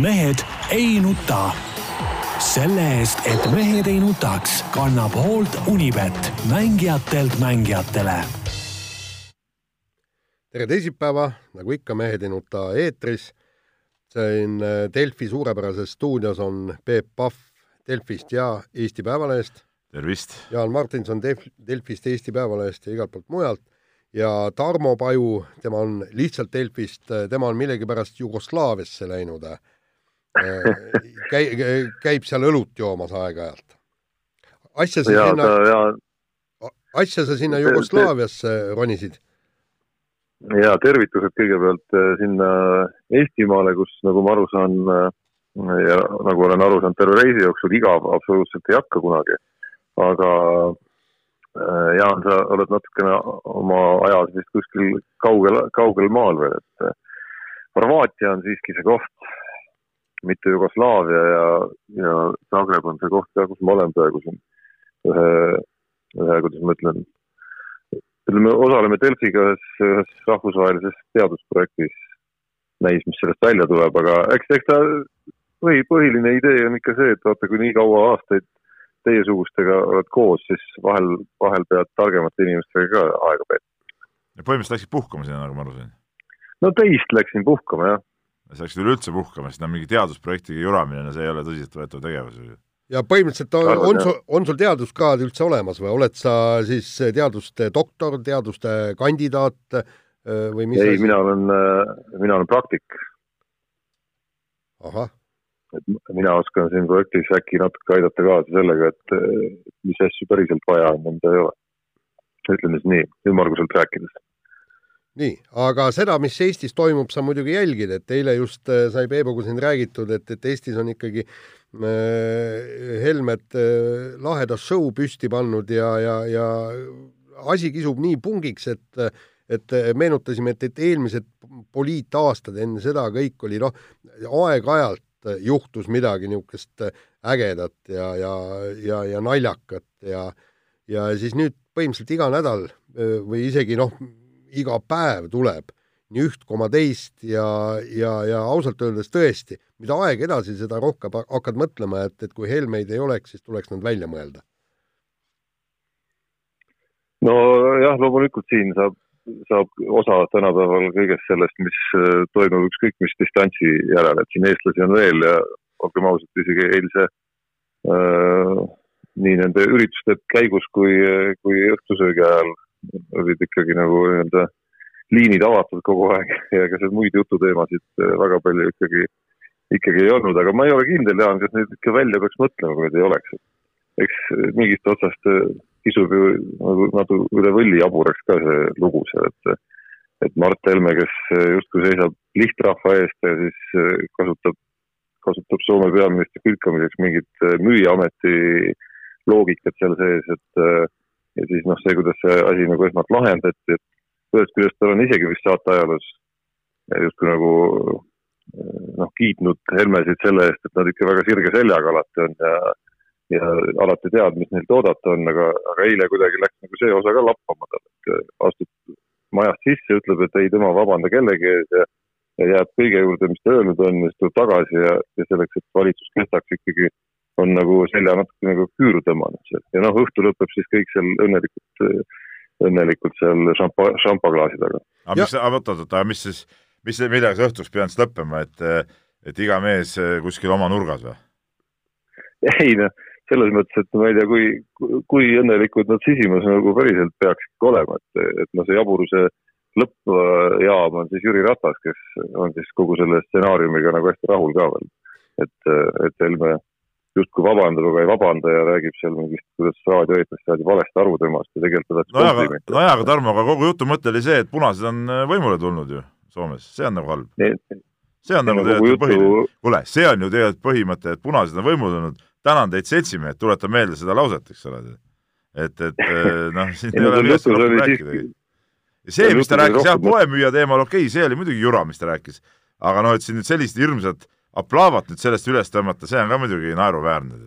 mehed ei nuta. selle eest, et mehed ei nutaks, kannab hoolt Unibet, mängijatelt mängijatele. tere teisipäeva, nagu ikka, Mehed ei nuta eetris. siin äh, Delfi suurepärases stuudios on Peep Pahv Delfist ja Eesti Päevalehest. tervist! Jaan Martinson Delf, Delfist, Eesti Päevalehest ja igalt poolt mujalt ja Tarmo Paju, tema on lihtsalt Delfist, tema on millegipärast Jugoslaaviasse läinud äh, käi-, käib seal õlut joomas aeg-ajalt. asja sa ja, sinna, ja, asja sa sinna Jugoslaaviasse ronisid? ja tervitused kõigepealt äh, sinna Eestimaale, kus nagu ma aru saan äh, ja nagu olen aru saanud terve reisi jooksul, igav absoluutselt ei hakka kunagi. aga äh, Jaan, sa oled natukene oma ajas vist kuskil kaugel, kaugel maal veel, et Horvaatia on siiski see koht, mitte Jugoslaavia ja, ja Zagreb on see koht ka, kus ma olen praegu siin ühe, ühe, kuidas ma ütlen, ütleme, osaleme Delfiga ühes, ühes rahvusvahelises teadusprojektis, näis, mis sellest välja tuleb, aga eks, eks ta põhi, põhiline idee on ikka see, et vaata, kui nii kaua aastaid teiesugustega oled koos, siis vahel, vahel pead targemate inimestega ka aega veetma. põhimõtteliselt läksid puhkama sinna, nagu ma aru sain? no teist läksin puhkama, jah sa läksid üleüldse puhkama, sest no mingi teadusprojektiga juramine, no see ei ole tõsiseltvõetav tegevus ju. ja põhimõtteliselt on, on sul, on sul teaduskraad üldse olemas või oled sa siis teaduste doktor, teaduste kandidaat või mis ei, mina olen, mina olen praktik. ahah. et mina oskan siin projektis äkki natuke aidata kaasa sellega, et mis asju päriselt vaja on ja mida ei ole. ütleme siis nii, ümmarguselt rääkides nii, aga seda, mis Eestis toimub, sa muidugi jälgid, et eile just äh, sai Peebuga siin räägitud, et, et Eestis on ikkagi äh, Helmed äh, laheda show püsti pannud ja, ja, ja asi kisub nii pungiks, et et meenutasime, et, et eelmised poliitaastad enne seda kõik oli noh, aeg-ajalt juhtus midagi niisugust ägedat ja, ja, ja, ja naljakat ja ja siis nüüd põhimõtteliselt iga nädal või isegi noh, iga päev tuleb nii üht koma teist ja, ja, ja ausalt öeldes tõesti, mida aeg edasi, seda rohkem hakkad mõtlema, et, et kui Helmeid ei oleks, siis tuleks nad välja mõelda. nojah, loomulikult siin saab, saab osa tänapäeval kõigest sellest, mis äh, toimub ükskõik mis distantsi järel, et siin eestlasi on veel ja olgem ausad, isegi eilse äh, nii nende ürituste käigus kui, kui õhtusöögi ajal olid ikkagi nagu nii-öelda liinid avatud kogu aeg ja ega seal muid jututeemasid äh, väga palju ikkagi, ikkagi ei olnud, aga ma ei ole kindel, Jaan, kas nüüd ikka välja peaks mõtlema, kui neid ei oleks. eks mingist otsast äh, kisub ju nagu natuke üle võlli jaburaks ka see lugu seal, et et Mart Helme, kes äh, justkui seisab lihtrahva eest ja siis kasutab, kasutab Soome peaministri pilkamiseks mingit müüjaameti loogikat seal sees, et ja siis noh, see, kuidas see asi nagu esmalt lahendati, et ühest küljest tal on isegi vist saate ajaloos justkui nagu noh, kiitnud Helmesid selle eest, et nad ikka väga sirge seljaga alati on ja ja alati tead, mis neilt oodata on, aga, aga eile kuidagi läks nagu see osa ka lappama tal, et astub majast sisse, ütleb, et ei, tema vabanda kellegi ees ja ja jääb kõige juurde, mis ta öelnud on, siis tuleb tagasi ja, ja selleks, et valitsus kestaks ikkagi on nagu selja natuke nagu küüru tõmmanud seal ja noh, õhtu lõpeb siis kõik seal õnnelikult, õnnelikult seal šampa, šampaklaasi taga. aga mis, oot, oot, oot, aga mis siis, mis, millega see õhtuks pidanud siis lõppema, et, et iga mees kuskil oma nurgas või? ei noh, selles mõttes, et ma ei tea, kui, kui õnnelikud nad sisimas nagu päriselt peaksid olema, et, et noh, see jaburuse lõppjaam on siis Jüri Ratas, kes on siis kogu selle stsenaariumiga nagu hästi rahul ka veel. et, et Helme justkui vabandab, aga ei vabanda ja räägib seal mingist, kuidas raadioeetris saadi valesti aru temast ja tegelikult oleks nojah, aga, nojah, aga Tarmo, aga kogu jutu mõte oli see, et punased on äh, võimule tulnud ju Soomes, see on nagu halb. see on nagu tegelikult põhiline, kuule, see on ju tegelikult põhimõte, et punased on võimule tulnud, tänan teid, seltsimehed, tuletan meelde seda lauset, eks ole. et, et äh, noh, siin ei ole millest rohkem rääkidagi. ja see, mis ta rääkis, jah, poemüüja teemal, okei okay,, see oli muidugi jura, mis ta rääkis, aga noh, et siin nüüd sellist hirmsat aplaavat nüüd sellest üles tõmmata, see on ka muidugi naeruväärne.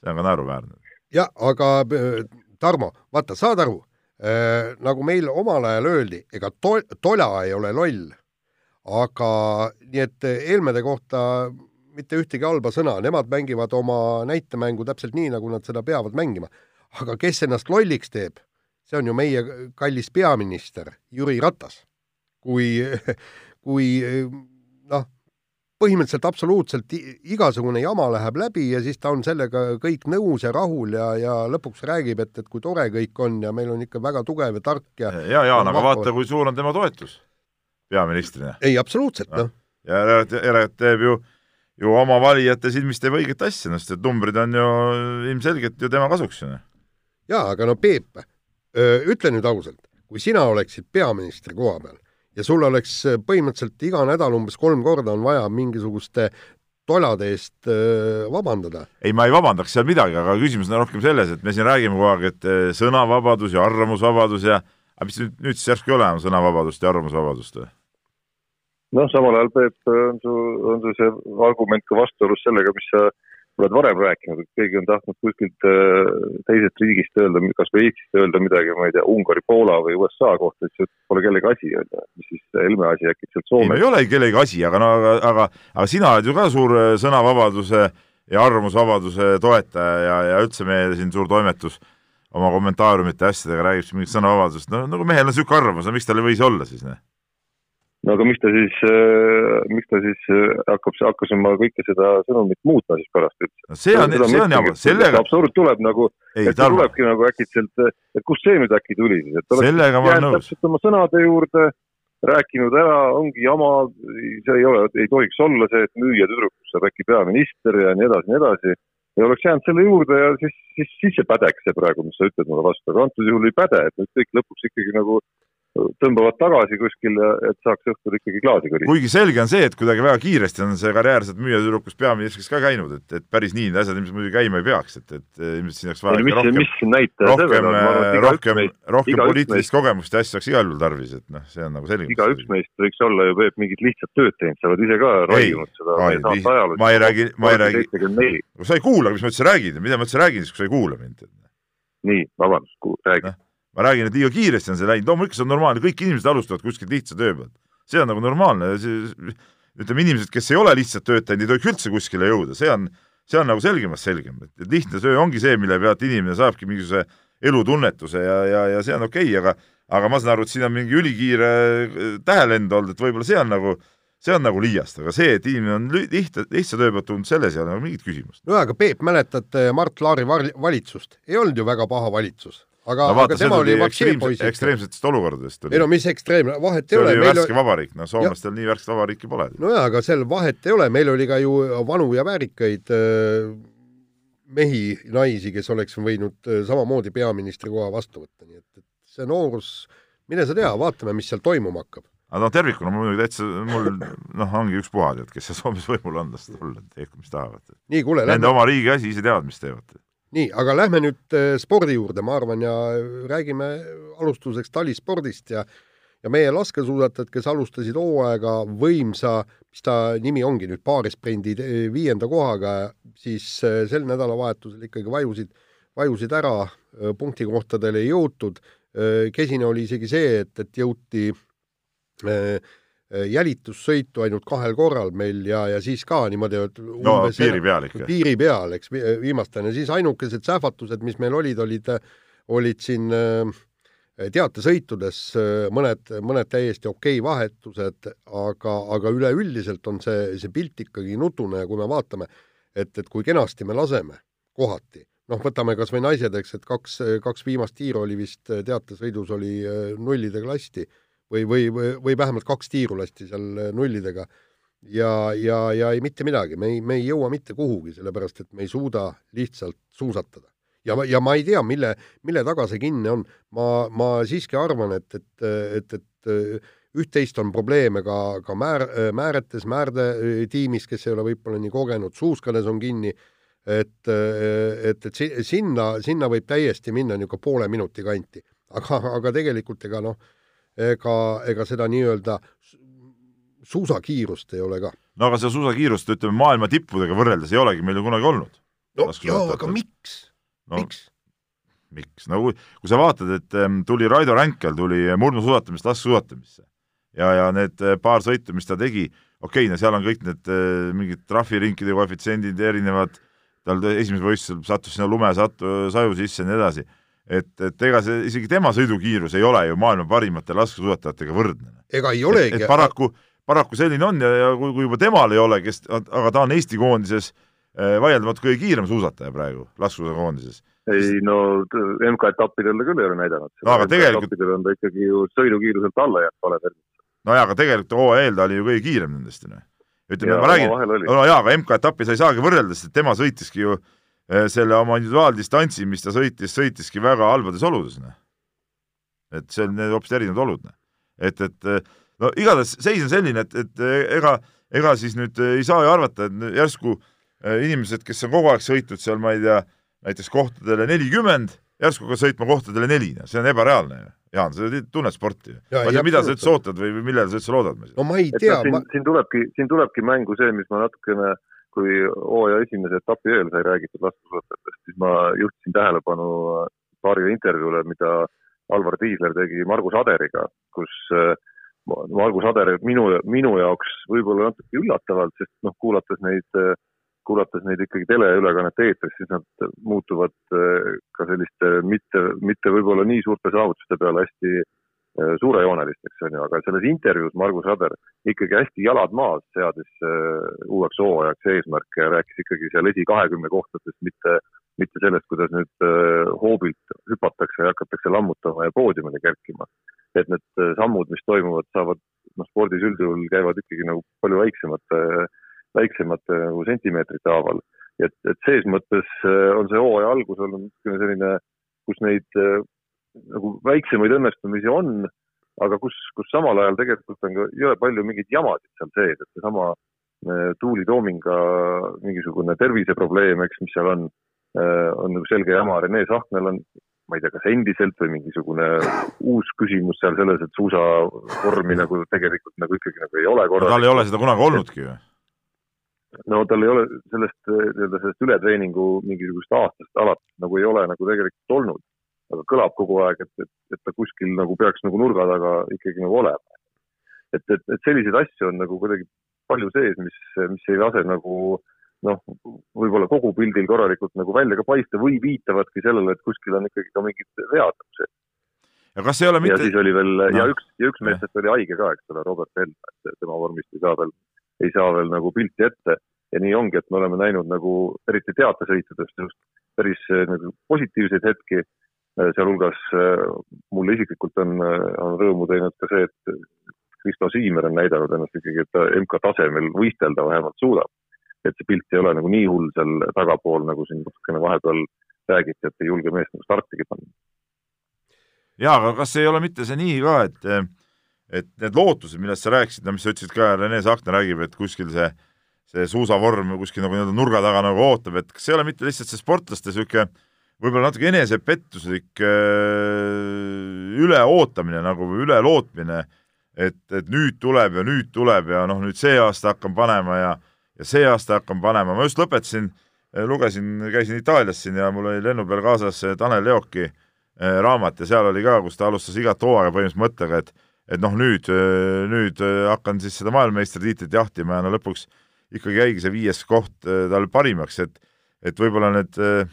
see on ka naeruväärne. jah, aga äh, Tarmo, vaata, saad aru äh,, nagu meil omal ajal öeldi, ega to-, tola ei ole loll, aga nii et Helmede kohta mitte ühtegi halba sõna, nemad mängivad oma näitemängu täpselt nii, nagu nad seda peavad mängima. aga kes ennast lolliks teeb, see on ju meie kallis peaminister Jüri Ratas. kui, kui noh, põhimõtteliselt absoluutselt igasugune jama läheb läbi ja siis ta on sellega kõik nõus ja rahul ja, ja lõpuks räägib, et, et kui tore kõik on ja meil on ikka väga tugev ja tark ja ja, Jaan, aga vaata, kui suur on tema toetus peaministrina. ei, absoluutselt, noh. ja järelikult teeb ju ju oma valijate silmis teeb õiget asja, noh, sest et numbrid on ju ilmselgelt ju tema kasuks ju. Noh. jaa, aga no Peep, ütle nüüd ausalt, kui sina oleksid peaministri koha peal ja sul oleks põhimõtteliselt iga nädal umbes kolm korda on vaja mingisuguste tolade eest vabandada. ei, ma ei vabandaks seal midagi, aga küsimus on rohkem selles, et me siin räägime kogu aeg, et sõnavabadus ja arvamusvabadus ja aga mis nüüd, nüüd siis järsku ei ole enam sõnavabadust ja arvamusvabadust või? noh, samal ajal Peep, on su, on su see argument ka vastuolus sellega, mis sa oled varem rääkinud, et keegi on tahtnud kuskilt äh, teisest riigist öelda, kas või Eestist öelda midagi, ma ei tea, Ungari, Poola või USA kohta, siis pole kellegi asi, on ju. mis siis Helme asi äkki sealt Soome. ei, ole kellegi asi, aga no aga, aga, aga sina oled ju ka suur äh, sõnavabaduse ja arvamusvabaduse toetaja ja, ja üldse meie siin suur toimetus oma kommentaariumite asjadega räägib siin mingit sõnavabadusest, no nagu mehel on niisugune arvamus, no miks tal ei võis olla siis, noh? No aga miks ta siis, äh, miks ta siis äh, hakkab, hakkas oma kõike seda sõnumit muutma siis pärast üldse? no see on, see on jama, sellega. absurd tuleb nagu, et see tarma. tulebki nagu äkitselt, et kust see nüüd äkki tuli siis, et sellega ma olen nõus. oma sõnade juurde, rääkinud ära, ongi jama, see ei ole, ei tohiks olla see, et müüja tüdrukust saab äkki peaminister ja nii edasi, nii edasi. ja oleks jäänud selle juurde ja siis, siis, siis see pädeks see praegu, mis sa ütled mulle vastu, aga antud juhul ei päde, et nüüd kõik lõpuks ikkagi nagu tõmbavad tagasi kuskil, et saaks õhtul ikkagi klaasi kõrida. kuigi selge on see, et kuidagi väga kiiresti on see karjäärselt müüjatüdrukust peaministriks ka käinud, et, et päris nii need asjad ilmselt muidugi käima ei peaks, et, et ilmselt siin oleks vaja mis, rohkem, mis rohkem, rohkem, rohkem poliitilist kogemust ja asju oleks igal juhul tarvis, et noh, see on nagu selge. igaüks meist võiks olla ju, Peep, mingit lihtsat tööd teinud, sa oled ise ka raiunud seda. ma ei räägi, ma ei räägi, sa ei kuula, mis ma üldse räägin, mida ma üldse räägin siis, kui sa ei kuula mind. nii, vabandust, räägi no ma räägin, et liiga kiiresti on see läinud, loomulikult see on normaalne, kõik inimesed alustavad kuskilt lihtsa töö pealt. see on nagu normaalne, ütleme, inimesed, kes ei ole lihtsat tööd teinud, ei tohiks üldse kuskile jõuda, see on, see on nagu selgemast selgem, et lihtne töö ongi see, mille pealt inimene saabki mingisuguse elutunnetuse ja, ja, ja see on okei okay,, aga aga ma saan aru, et siin on mingi ülikiire äh, tähelend olnud, et võib-olla see on nagu see on nagu liiast, aga see, et inimene on lihtne, lihtsa töö pealt tulnud, selles ei ole nagu mingit küsimust. no aga Peep, mäletad Mart Laari valitsust? ei olnud ju väga paha valitsus aga no,, aga tema oli vaktsineeripoiss. ekstreemsetest olukordadest oli. ei no mis ekstreemne, vahet ei ole. see oli värske oli... vabariik, no soomlastel ja. nii värsket vabariiki pole. nojaa, aga seal vahet ei ole, meil oli ka ju vanu ja väärikaid äh, mehi, naisi, kes oleks võinud äh, samamoodi peaministri koha vastu võtta, nii et, et see noorus, mine sa tea, vaatame, mis seal toimuma hakkab aga no tervikuna mul muidugi täitsa, mul noh, ongi ükspuha, tead, kes seal Soomes võimul on, las olla, tehku mis tahavad. nii, kuule. Nende lähme... oma riigi asi, ise teavad, mis teevad nii, aga lähme nüüd äh, spordi juurde, ma arvan, ja räägime alustuseks talispordist ja ja meie laskesuusatajad, kes alustasid hooaega võimsa, mis ta nimi ongi nüüd, paarisprendi viienda kohaga, siis äh, sel nädalavahetusel ikkagi vajusid, vajusid ära, äh, punktikohtadele ei jõutud. kesine oli isegi see, et, et jõuti äh, Äh, jälitussõitu ainult kahel korral meil ja, ja siis ka niimoodi, et no piiri peal ikka. piiri peal, eks, viimastel ja siis ainukesed sähvatused, mis meil olid, olid, olid siin äh, teatesõitudes mõned, mõned täiesti okei okay vahetused, aga, aga üleüldiselt on see, see pilt ikkagi nutune ja kui me vaatame, et, et kui kenasti me laseme kohati, noh, võtame kas või naised, eks, et kaks, kaks viimast tiiru oli vist teatesõidus oli nullidega lasti või, või, või, vähemalt kaks tiiru lasti seal nullidega ja, ja, ja ei mitte midagi, me ei, me ei jõua mitte kuhugi, sellepärast et me ei suuda lihtsalt suusatada. ja, ja ma ei tea, mille, mille taga see kinni on. ma, ma siiski arvan, et, et, et, et üht-teist on probleeme ka, ka määr, määretes, määrde tiimis, kes ei ole võib-olla nii kogenud, suuskades on kinni, et, et, et sinna, sinna võib täiesti minna niisugune poole minuti kanti. aga, aga tegelikult ega noh, ega, ega seda nii-öelda suusakiirust ei ole ka. no aga seda suusakiirust, ütleme maailma tippudega võrreldes ei olegi meil ju kunagi olnud. no jaa, aga miks no,? miks? miks, no kui, kui sa vaatad, et tuli Raido Ränkel tuli murnusuusatamist laskesuusatamisse, ja, ja need paar sõitu, mis ta tegi, okei okay,, no seal on kõik need mingid trahvirinkide koefitsiendid erinevad, tal esimesel võistlusel sattus sinna lumesatu, saju sisse ja nii edasi et, et ega see, isegi tema sõidukiirus ei ole ju maailma parimate laskesuusatajatega võrdne. ega ei olegi. et paraku, paraku selline on ja, ja kui, kui juba temal ei ole, kes, aga ta on Eesti koondises eh, vaieldamatult kõige kiirem suusataja praegu laskesuusakoondises. ei no MK-etappidel ta küll ei ole näidanud. no aga tegelikult. on ta ikkagi ju sõidukiiruselt alla jäänud vale tervis. no jaa, aga tegelikult hooajal ta oli ju kõige kiirem nendest, noh. ütleme, ma räägin, no jaa, aga MK-etappi sa ei saagi võrrelda, sest tema sõitiski ju äh, selle oma individuaaldistantsi, mis ta sõitis, sõitiski väga halbades oludes, noh. et see on hoopis erinevad olud, noh. et, et eh, no igatahes seis on selline, et, et eh, ega, ega siis nüüd ei saa ju arvata, et järsku inimesed, kes on kogu aeg sõitnud seal, ma ei tea, näiteks kohtadele nelikümmend, järsku ka sõitma kohtadele neli, noh, see on ebareaalne ju. Jaan, sa tunned sporti ju. ma ei tea, mida sa üldse ootad või, või millele sa üldse loodad? no ma ei tea. Siin, ma... siin tulebki, siin tulebki mängu see, mis ma natukene äh, kui hooaja esimese etapi eel sai räägitud laskesuusatajatest, siis ma juhtisin tähelepanu paarile intervjuule, mida Alvar Tiisler tegi Margus Aderiga, kus äh, Margus Ader minu, minu jaoks võib-olla natuke üllatavalt, sest noh, kuulates neid, kuulates neid ikkagi teleülekannete eetris, siis nad muutuvad äh, ka selliste mitte, mitte võib-olla nii suurte saavutuste peale hästi Äh, suurejoonelisteks, on ju, aga selles intervjuus Margus Rader ikkagi hästi jalad maas seadis äh, uueks hooajaks eesmärke ja rääkis ikkagi seal esi kahekümne kohtadest, mitte, mitte sellest, kuidas nüüd äh, hoobilt hüpatakse ja hakatakse lammutama ja poodiumile kerkima. et need sammud, mis toimuvad, saavad, noh, spordis üldjuhul käivad ikkagi nagu palju väiksemate, väiksemate nagu sentimeetrite haaval. et, et ses mõttes on see hooaja algus olnud niisugune selline, kus neid nagu väiksemaid õnnestumisi on, aga kus, kus samal ajal tegelikult on ka jõle palju mingeid jamasid seal sees, et seesama äh, Tuuli Toominga mingisugune terviseprobleem, eks, mis seal on, äh, on nagu selge jama, Rene Sahnel on, ma ei tea, kas endiselt või mingisugune uus küsimus seal selles, et suusavormi nagu tegelikult nagu ikkagi nagu ei ole korras. tal ei ole seda kunagi olnudki ju no tal ei ole sellest nii-öelda sellest ületreeningu mingisugust aastast alates nagu ei ole nagu tegelikult olnud aga kõlab kogu aeg, et, et, et ta kuskil nagu peaks nagu nurga taga ikkagi nagu olema. et, et, et selliseid asju on nagu kuidagi palju sees, mis, mis ei lase nagu noh, võib-olla kogu pildil korralikult nagu välja ka paista või viitavadki sellele, et kuskil on ikkagi ka mingid vead nagu sees. ja kas ei ole mitte ja siis oli veel no. ja üks, ja üks meestest oli haige ka, eks ole, Robert Helme, et tema vormist ei saa veel, ei saa veel nagu pilti ette ja nii ongi, et me oleme näinud nagu eriti teatesõitudest just päris nagu positiivseid hetki sealhulgas äh, mulle isiklikult on, äh, on rõõmu teinud ka see, et Kristo Siimer on näidanud ennast ikkagi, et ta MK tasemel võistelda vähemalt suudab. et see pilt ei ole nagu nii hull seal tagapool, nagu siin natukene vahepeal räägiti, et ei julge meest nagu startigi panna. jaa, aga kas ei ole mitte see nii ka, et et need lootused, millest sa rääkisid, no mis sa ütlesid ka, Rene Sahtna räägib, et kuskil see see suusavorm kuskil nagu nii-öelda nurga taga nagu ootab, et kas ei ole mitte lihtsalt see sportlaste niisugune võib-olla natuke enesepettuslik äh, üleootamine nagu või ülelootmine, et, et nüüd tuleb ja nüüd tuleb ja noh, nüüd see aasta hakkan panema ja, ja see aasta hakkan panema, ma just lõpetasin, äh, lugesin, käisin Itaalias siin ja mul oli lennu peal kaasas Tanel Leoki äh, raamat ja seal oli ka, kus ta alustas igat hooaega põhimõtteliselt mõttega, et et noh, nüüd, nüüd hakkan siis seda maailmameistritiitlit jahtima ja no lõpuks ikkagi jäigi see viies koht tal parimaks, et et võib-olla need äh,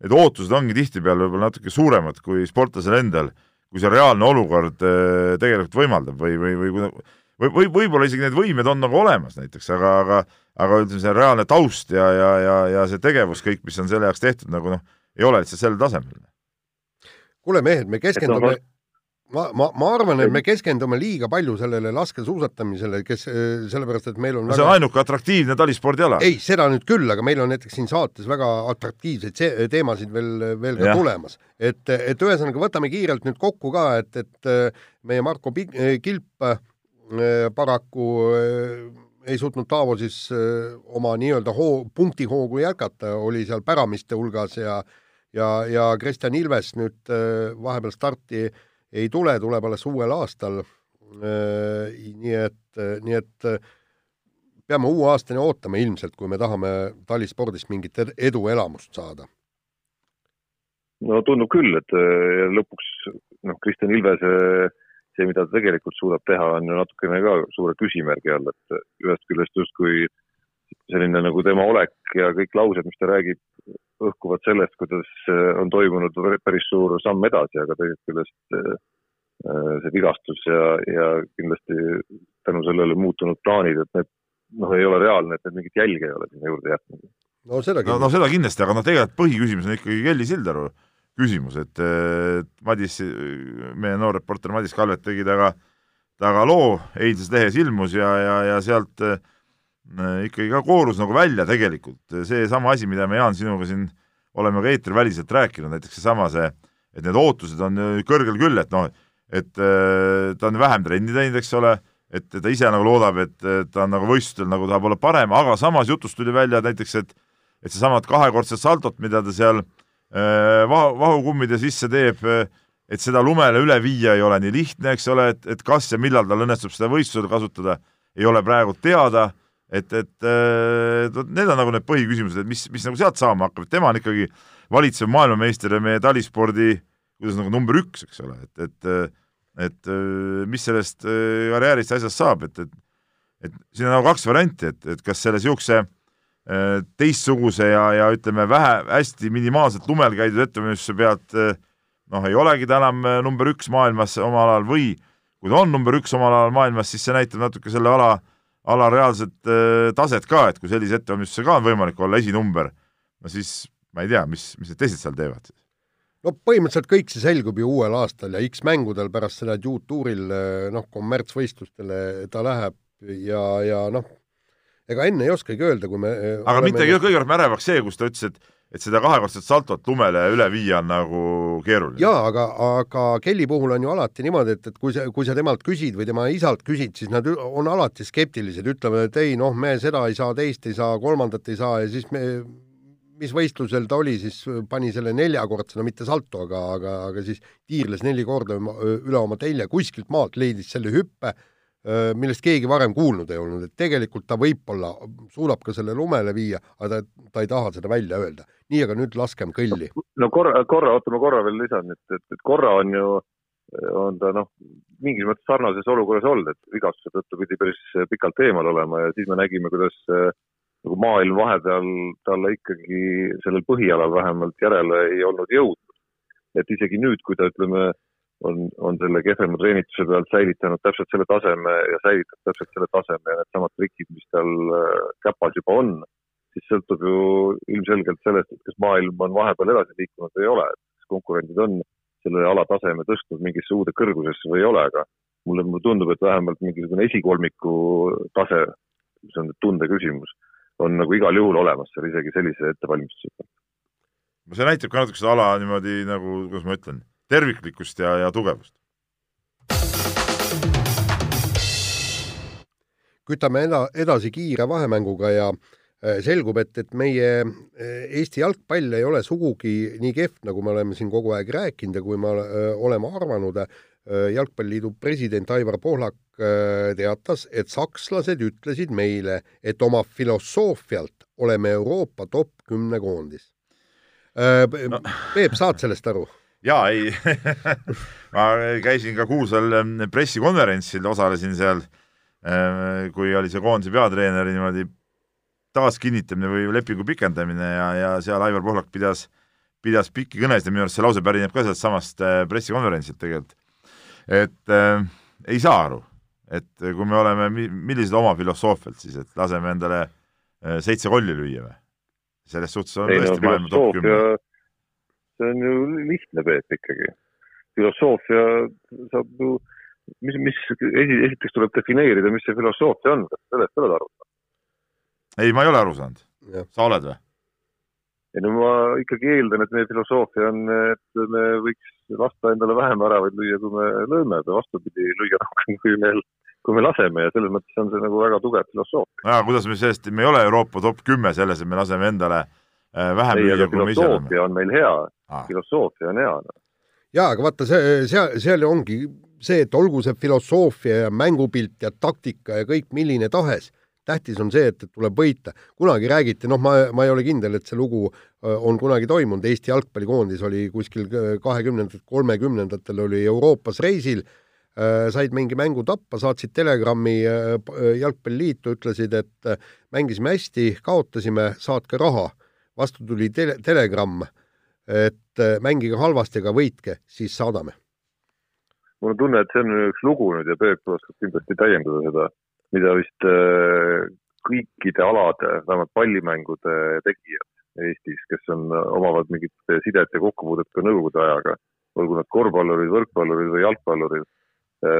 need ootused ongi tihtipeale võib-olla natuke suuremad kui sportlasel endal, kui see reaalne olukord äh, tegelikult võimaldab või, või, või või, või võib-olla isegi need võimed on nagu olemas näiteks, aga, aga aga ütleme, see reaalne taust ja, ja, ja, ja see tegevus kõik, mis on selle jaoks tehtud, nagu noh, ei ole lihtsalt sellel tasemel. kuule mehed, me keskendume ma, ma, ma arvan, et me keskendume liiga palju sellele laskesuusatamisele, kes, sellepärast et meil on no, see on väga... ainuke atraktiivne talispordiala. ei, seda nüüd küll, aga meil on näiteks siin saates väga atraktiivseid teemasid veel, veel ka ja. tulemas. et, et ühesõnaga, võtame kiirelt nüüd kokku ka, et, et meie Marko Kilp äh, paraku ei suutnud Davosis oma nii-öelda hoo, punktihoogu jätkata, oli seal päramiste hulgas ja ja, ja Kristjan Ilves nüüd vahepeal starti äh, ei tule, tuleb alles uuel aastal. Äh, nii et, nii et äh, peame uue aastani ootama ilmselt, kui me tahame talispordist mingit eduelamust saada. no tundub küll, et lõpuks noh, Kristjan Ilvese see, mida ta tegelikult suudab teha, on ju natukene ka suure küsimärgi all, et ühest küljest justkui selline nagu tema olek ja kõik laused, mis ta räägib, õhkuvad sellest, kuidas on toimunud päris suur samm edasi, aga teisest küljest äh, see vigastus ja, ja kindlasti tänu sellele muutunud plaanid, et need noh, ei ole reaalne, et need mingit jälge ei ole sinna juurde jätnud. no seda kindlasti no,, no seda kindlasti, aga noh, tegelikult põhiküsimus on ikkagi Kelly Sildaru küsimus, et Madis, meie noor reporter Madis Kalvet tegi temaga, temaga loo, eilses lehes ilmus ja, ja, ja sealt äh, ikkagi ka koorus nagu välja tegelikult. Seesama asi, mida me, Jaan, sinuga siin oleme ka eetriväliselt rääkinud, näiteks seesama see, et need ootused on kõrgel küll, et noh, et äh, ta on vähem trenni teinud, eks ole, et ta ise nagu loodab, et ta on nagu võistlustel nagu tahab olla parem, aga samas jutust tuli välja näiteks, et et seesamad kahekordset saltot, mida ta seal äh, vahu, vahukummide sisse teeb, et seda lumele üle viia ei ole nii lihtne, eks ole, et, et kas ja millal tal õnnestub seda võistlusel kasutada, ei ole praegu teada et, et äh, need on nagu need põhiküsimused, et mis, mis nagu sealt saama hakkab, et tema on ikkagi valitsev maailmameister ja meie talispordi kuidas nagu number üks, eks ole, et, et et äh, mis sellest äh, karjäärist ja asjast saab, et, et et siin on nagu kaks varianti, et, et kas selle niisuguse teistsuguse ja, ja ütleme, vähe, hästi minimaalselt lumel käidud ettevalmistuse pealt noh, ei olegi ta enam number üks maailmas omal alal või kui ta on number üks omal alal maailmas, siis see näitab natuke selle ala äh, ala reaalset äh, taset ka, et kui sellise ettevalmistuse ka on võimalik olla esinumber, no siis ma ei tea, mis, mis need teised seal teevad siis. No põhimõtteliselt kõik see selgub ju uuel aastal ja X mängudel pärast seda juutuuril äh, noh, kommertsvõistlustele ta läheb ja, ja noh, ega enne ei oskagi öelda, kui me äh, aga mitte kõige rohkem ärevaks see, kus ta ütles, et et seda kahekordset saltot lumele üle viia on nagu keeruline. jaa, aga, aga Kelly puhul on ju alati niimoodi, et, et kui sa, kui sa temalt küsid või tema isalt küsid, siis nad on alati skeptilised, ütlevad, et ei noh, me seda ei saa, teist ei saa, kolmandat ei saa ja siis me, mis võistlusel ta oli, siis pani selle neljakordse, no mitte salto, aga, aga, aga siis tiirles neli korda üle oma telje, kuskilt maalt leidis selle hüppe millest keegi varem kuulnud ei olnud, et tegelikult ta võib-olla suudab ka selle lumele viia, aga ta, ta ei taha seda välja öelda. Nii, aga nüüd laskem kõlli. no korra, korra, oota, ma korra veel lisan, et, et, et korra on ju, on ta noh, mingis mõttes sarnases olukorras olnud, et vigastuse tõttu pidi päris pikalt eemal olema ja siis me nägime, kuidas nagu maailm vahepeal talle ikkagi sellel põhialal vähemalt järele ei olnud jõudnud. et isegi nüüd, kui ta ütleme, on, on selle kehvema treenituse pealt säilitanud täpselt selle taseme ja säilitab täpselt selle taseme ja needsamad trikid, mis tal äh, käpas juba on, siis sõltub ju ilmselgelt sellest, et kas maailm on vahepeal edasi liikunud või ei ole, et kas konkurendid on selle alataseme tõstnud mingisse uude kõrgusesse või ei ole, aga mulle, mulle tundub, et vähemalt mingisugune esikolmiku tase, see on tunde küsimus, on nagu igal juhul olemas seal isegi sellise ettevalmistusega. see näitab ka natuke seda ala niimoodi nagu, kuidas ma ütlen terviklikkust ja, ja tugevust. kütame eda-, edasi kiire vahemänguga ja äh, selgub, et, et meie äh, Eesti jalgpall ei ole sugugi nii kehv, nagu me oleme siin kogu aeg rääkinud ja kui me äh, oleme arvanud. jalgpalliliidu president Aivar Pohlak teatas, et sakslased ütlesid meile, et oma filosoofialt oleme Euroopa top kümne koondis. Peep, saad sellest aru? jaa, ei ma käisin ka Kuusal ähm, pressikonverentsil, osalesin seal, äh, kui oli see koondise peatreeneri niimoodi taaskinnitamine või lepingu pikendamine ja, ja seal Aivar Pohlak pidas, pidas pikki kõnesid ja minu arust see lause pärineb ka sealt samast äh, pressikonverentsilt tegelikult. et äh, ei saa aru, et kui me oleme, millised oma filosoofialt siis, et laseme endale äh, seitse kolli lüüa või? selles suhtes on ei, tõesti no, maailma top kümme see on ju lihtne, Peep, ikkagi. filosoofia saab ju, mis, mis esi, esiteks tuleb defineerida, mis see filosoofia on, sellest oled aru saanud? Ei, ma ei ole aru saanud. sa oled või? ei no ma ikkagi eeldan, et meie filosoofia on, et me võiks lasta endale vähem väravaid lüüa, kui me lööme või vastupidi, lüüa rohkem, kui meil, kui me laseme ja selles mõttes on see nagu väga tugev filosoofia. jaa, kuidas me sellest, me ei ole Euroopa top kümme selles, et me laseme endale äh, vähem lüüa, kui me ise oleme. filosoofia on meil hea ah. filosoofia on hea no.. jaa, aga vaata, see, seal, seal ongi see, et olgu see filosoofia ja mängupilt ja taktika ja kõik milline tahes, tähtis on see, et, et tuleb võita. kunagi räägiti, noh, ma, ma ei ole kindel, et see lugu äh, on kunagi toimunud, Eesti jalgpallikoondis oli kuskil kahekümnendatel, kolmekümnendatel oli Euroopas reisil, said mingi mängu tappa, saatsid telegrammi jalgpalliliitu, ütlesid, et mängisime hästi, kaotasime, saatke raha. vastu tuli tele, telegramm, et mängige halvasti, aga võitke, siis saadame. mul on tunne, et see on üks lugu nüüd ja Peep oskab kindlasti täiendada seda, mida vist kõikide alade, vähemalt pallimängude tegijad Eestis, kes on, omavad mingit sidet ja kokkupuudet ka nõukogude ajaga, olgu nad korvpallurid, võrkpallurid või jalgpallurid,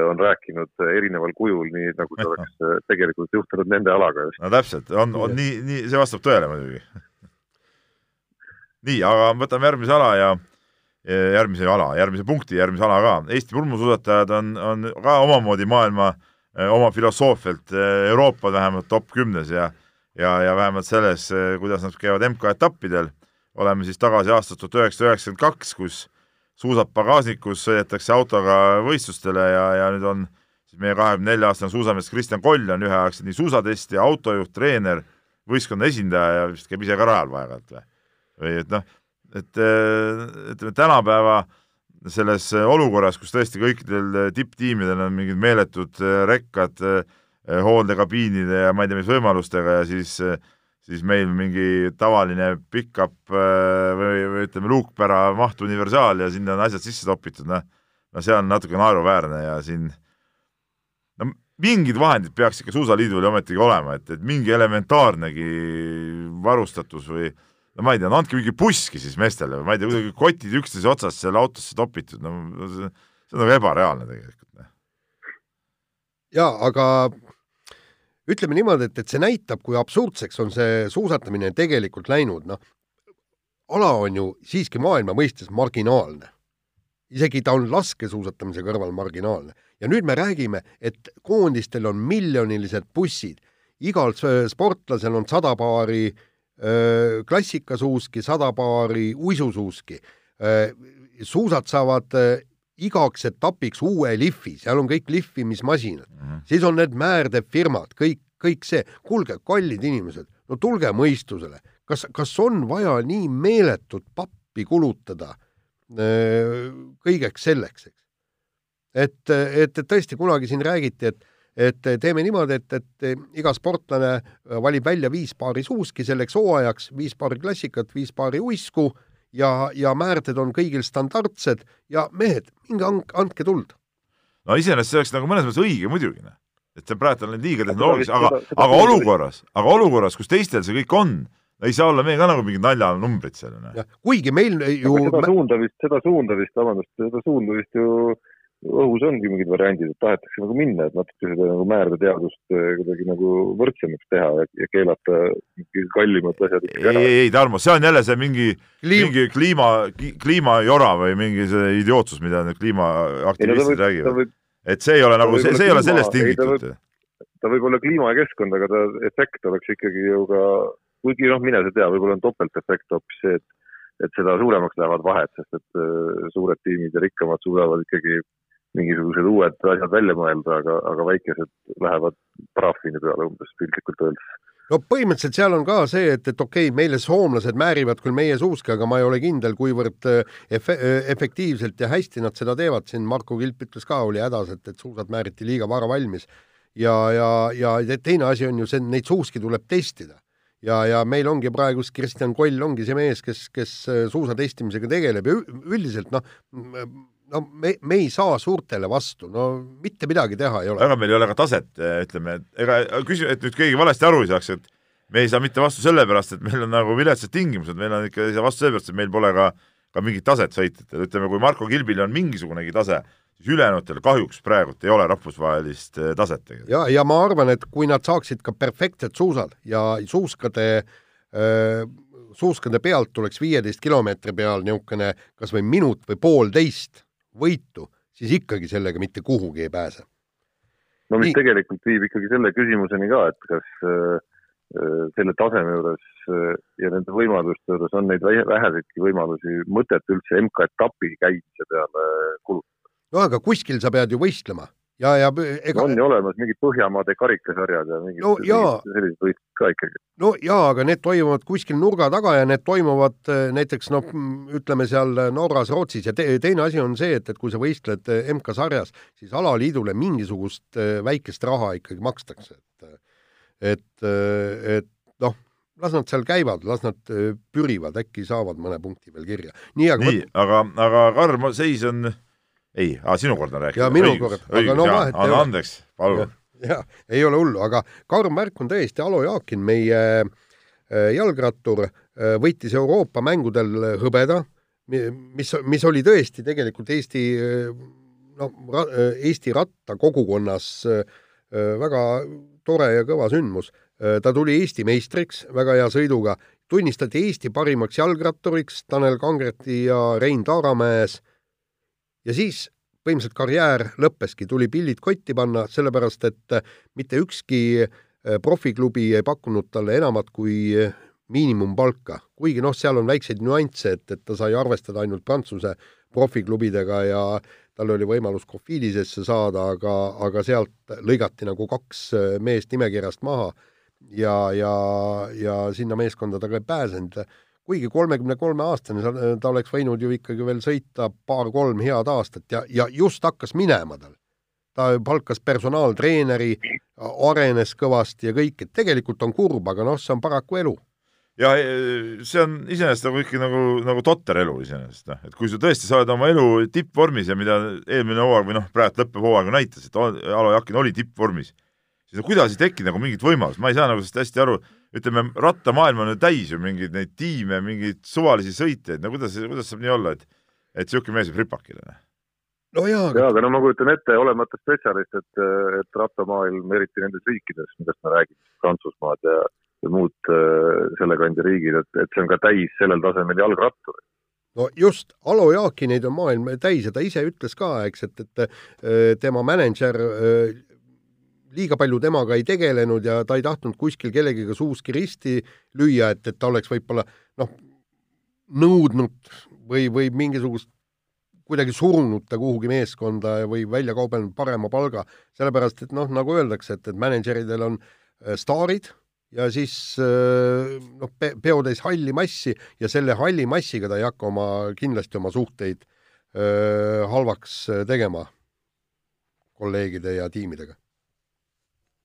on rääkinud erineval kujul, nii nagu see oleks tegelikult juhtunud nende alaga just. no täpselt, on, on nii, nii, see vastab tõele muidugi nii, aga võtame järgmise ala ja järgmise ala, järgmise punkti, järgmise ala ka. Eesti pulmusuusatajad on, on ka omamoodi maailma eh, oma filosoofialt Euroopa vähemalt top kümnes ja ja, ja vähemalt selles, eh, kuidas nad käivad MK-etappidel, oleme siis tagasi aastast tuhat üheksasada üheksakümmend kaks, kus suusad pagasnikus, sõidetakse autoga võistlustele ja, ja nüüd on siis meie kahekümne nelja aastane suusamees Kristjan Koll on üheaegselt nii suusatestija, autojuht, treener, võistkonna esindaja ja vist käib ise ka rajal vaevalt või? või et noh, et eh, ütleme, tänapäeva selles olukorras, kus tõesti kõikidel tipptiimidel on mingid meeletud rekkad äh, Eh, hooldekabiinide ja ma ei tea, mis võimalustega ja siis, siis meil mingi tavaline pickup või, või ütleme, luukpära maht universaal ja sinna on asjad sisse topitud, noh, no see on natuke naeruväärne ja siin no mingid vahendid peaks ikka Suusaliidul ju ometigi olema, et, et mingi elementaarnegi varustatus või no ma ei tea, no andke mingi busski siis meestele või ma ei tea, kuidagi kotid üksteise otsas selle autosse topitud, no see, see on nagu ebareaalne tegelikult. Noh. jaa, aga ütleme niimoodi, et, et see näitab, kui absurdseks on see suusatamine tegelikult läinud, noh, ala on ju siiski maailma mõistes marginaalne. isegi ta on laskesuusatamise kõrval marginaalne. ja nüüd me räägime, et koondistel on miljonilised bussid, igal sportlasel on sada paari öö, klassikasuuski, sada paari uisusuuski. suusad saavad igaks etapiks uue lihvi, seal on kõik lihvimismasinad mm, -hmm. siis on need määrdefirmad, kõik, kõik see. kuulge, kallid inimesed, no tulge mõistusele, kas, kas on vaja nii meeletut pappi kulutada öö, kõigeks selleks, eks? et, et, et tõesti kunagi siin räägiti, et et teeme niimoodi, et, et iga sportlane valib välja viis paari suuski selleks hooajaks, viis paari klassikat, viis paari uisku ja, ja määrded on kõigil standardsed ja mehed, minge andke, andke tuld. no iseenesest see oleks nagu mõnes mõttes õige muidugi, noh. et see praegu on liiga tehnoloogiline, aga, aga olukorras, aga olukorras, kus teistel see kõik on, ei saa olla meie ka nagu mingid naljanumbrid seal. Noh. kuigi meil ju seda suunda vist, seda suunda vist, vabandust, seda suunda vist ju õhus ongi mingid variandid, et tahetakse nagu minna, et natuke seda nagu määrdeteadust eh, kuidagi nagu võrdsemaks teha ja, ja keelata kallimad asjad ikkagi ära. ei, ei Tarmo, see on jälle see mingi Kliim..., mingi kliima, kliimajora või mingi see idiootsus, mida need kliimaaktivistid räägivad. et see ei ole nagu, see, see ei ole sellest tingitud. ta võib olla kliima ja keskkond, aga ta efekt oleks ikkagi ju ka, kuigi noh, mine sa tea, võib-olla on topeltefekt hoopis see, et et seda suuremaks lähevad vahed, sest et uh, suured tiimid ja rikkamad suudavad ikkagi mingisugused uued asjad välja mõelda, aga, aga väikesed lähevad parafiini peale umbes piltlikult öeldes no põhimõtteliselt seal on ka see, et, et okei okay,, meile soomlased määrivad küll meie suuski, aga ma ei ole kindel, kuivõrd äh, efe-, äh, efektiivselt ja hästi nad seda teevad, siin Marko Kilp ütles ka, oli hädas, et, et suusad määriti liiga vara valmis. ja, ja, ja teine asi on ju see, neid suuski tuleb testida. ja, ja meil ongi praegu Kristjan Koll ongi see mees, kes, kes äh, suusa testimisega tegeleb ja üldiselt noh, no me, me ei saa suurtele vastu, no mitte midagi teha ei ole. aga meil ei ole ka taset, ütleme, et ega küsi-, et nüüd keegi valesti aru ei saaks, et me ei saa mitte vastu sellepärast, et meil on nagu viletsad tingimused, meil on ikka, ei saa vastu sellepärast, et meil pole ka, ka mingit taset sõitjatel, ütleme, kui Marko Kilbil on mingisugunegi tase, siis ülejäänutel kahjuks praegult ei ole rahvusvahelist eh, taset tegelikult. ja, ja ma arvan, et kui nad saaksid ka perfektsed suusad ja suuskade öö, suuskade pealt tuleks viieteist kilomeetri peal niisugune kas või minut või poolteist võitu, siis ikkagi sellega mitte kuhugi ei pääse. no mis Nii. tegelikult viib ikkagi selle küsimuseni ka, et kas äh, äh selle taseme juures äh, ja nende võimaluste juures on neid väheseidki võimalusi mõtet üldse MK-etapi käimise peale kulutada. no aga kuskil sa pead ju võistlema ja, ja ega on ju olemas mingid Põhjamaade karikasarjad ja mingid no, sellised võistlused ka ikkagi. no jaa, aga need toimuvad kuskil nurga taga ja need toimuvad äh, näiteks noh, ütleme seal Norras, Rootsis ja te, teine asi on see, et, et kui sa võistled äh, MK-sarjas, siis alaliidule mingisugust äh, väikest raha ikkagi makstakse, et et, et noh, las nad seal käivad, las nad pürivad, äkki saavad mõne punkti veel kirja. nii, aga nii, aga, aga Karm, seis on ei, sinu kord on rääkida. ja minu õigus, kord, aga no vahet ei ole. andeks, palun. jah, ei ole hullu, aga karm märk on tõesti, Alo Jaakin, meie äh, jalgrattur, äh, võitis Euroopa mängudel hõbeda, mis, mis oli tõesti tegelikult Eesti noh, Eesti rattakogukonnas väga tore ja kõva sündmus. ta tuli Eesti meistriks väga hea sõiduga, tunnistati Eesti parimaks jalgratturiks Tanel Kangreti ja Rein Taaramäes ja siis põhimõtteliselt karjäär lõppeski, tuli pillid kotti panna, sellepärast et äh, mitte ükski äh, profiklubi ei pakkunud talle enamat kui äh, miinimumpalka, kuigi noh, seal on väikseid nüansse, et, et ta sai arvestada ainult Prantsuse profiklubidega ja tal oli võimalus Cofilisesse saada, aga, aga sealt lõigati nagu kaks meest nimekirjast maha ja, ja, ja sinna meeskonda ta ka ei pääsenud kuigi kolmekümne kolme aastane, ta oleks võinud ju ikkagi veel sõita paar-kolm head aastat ja, ja just hakkas minema tal. ta palkas personaaltreeneri, arenes kõvasti ja kõik, et tegelikult on kurb, aga noh, see on paraku elu ja see on iseenesest nagu ikkagi nagu, nagu totter elu iseenesest, noh, et kui sa tõesti sa oled oma elu tippvormis ja mida eelmine hooaeg või noh, praegu lõppev hooaeg näitas, et Alo Jakin oli tippvormis, siis no kuidas ei tekkinud nagu mingit võimalust, ma ei saa nagu sellest hästi aru ütleme, rattamaailm on ju täis ju mingeid neid tiime, mingeid suvalisi sõitjaid, no kuidas, kuidas saab nii olla, et et niisugune mees võib ripakile? Noh? no jaa, aga... jaa, aga no ma kujutan ette, olemata spetsialist, et, et rattamaailm, eriti nendes riikides, millest me räägime, Prantsusmaad ja, ja muud äh, selle kandi riigid, et, et see on ka täis sellel tasemel jalgrattureid no just, Alo Jaakineid on maailm täis ja ta ise ütles ka, eks, et, et äh, tema mänedžer äh, liiga palju temaga ei tegelenud ja ta ei tahtnud kuskil kellegiga suuski risti lüüa, et, et ta oleks võib-olla noh, nõudnud või, või mingisugust kuidagi surunud ta kuhugi meeskonda või välja kaubelnud parema palga, sellepärast et noh, nagu öeldakse, et, et mänedžeridel on äh, staarid ja siis äh, noh, peotäis halli massi ja selle halli massiga ta ei hakka oma, kindlasti oma suhteid öö, äh, halvaks tegema kolleegide ja tiimidega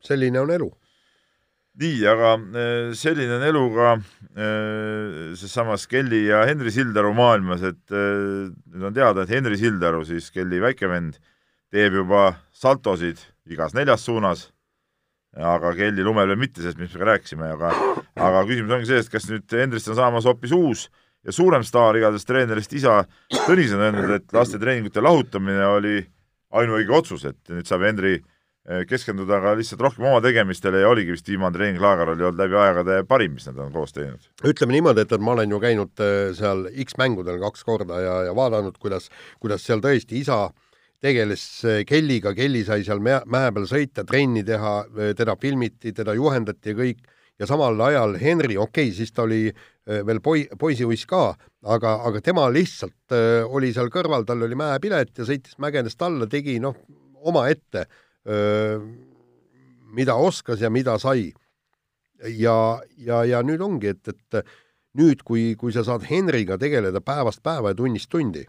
selline on elu. nii, aga äh, selline on elu ka äh, seesamas Kelly ja Henri Sildaru maailmas, et äh, nüüd on teada, et Henri Sildaru, siis Kelly väikevend, teeb juba saltosid igas neljas suunas, aga Kelly lumel veel mitte, sest mis me rääkisime, aga aga küsimus ongi selles, et kas nüüd Henrist on saamas hoopis uus ja suurem staar, igatahes treenerist isa Tõnis on öelnud, et lastetreeningute lahutamine oli ainuõige otsus, et nüüd saab Henri keskenduda ka lihtsalt rohkem oma tegemistele ja oligi vist viimane treening Laagar oli olnud läbi aegade parim, mis nad on koos teinud. ütleme niimoodi, et, et ma olen ju käinud eh, seal X-mängudel kaks korda ja, ja vaadanud, kuidas, kuidas seal tõesti isa tegeles eh, Kelliga, Kelly sai seal mäe peal sõita, trenni teha, teda filmiti, teda juhendati ja kõik, ja samal ajal Henri, okei okay,, siis ta oli veel poi-, poisiuiss ka, aga, aga tema lihtsalt oli seal kõrval, tal oli mäepilet ja sõitis mägedest alla, tegi noh, omaette mida oskas ja mida sai. ja, ja, ja nüüd ongi, et, et nüüd, kui, kui sa saad Henriga tegeleda päevast päeva ja tunnist tundi,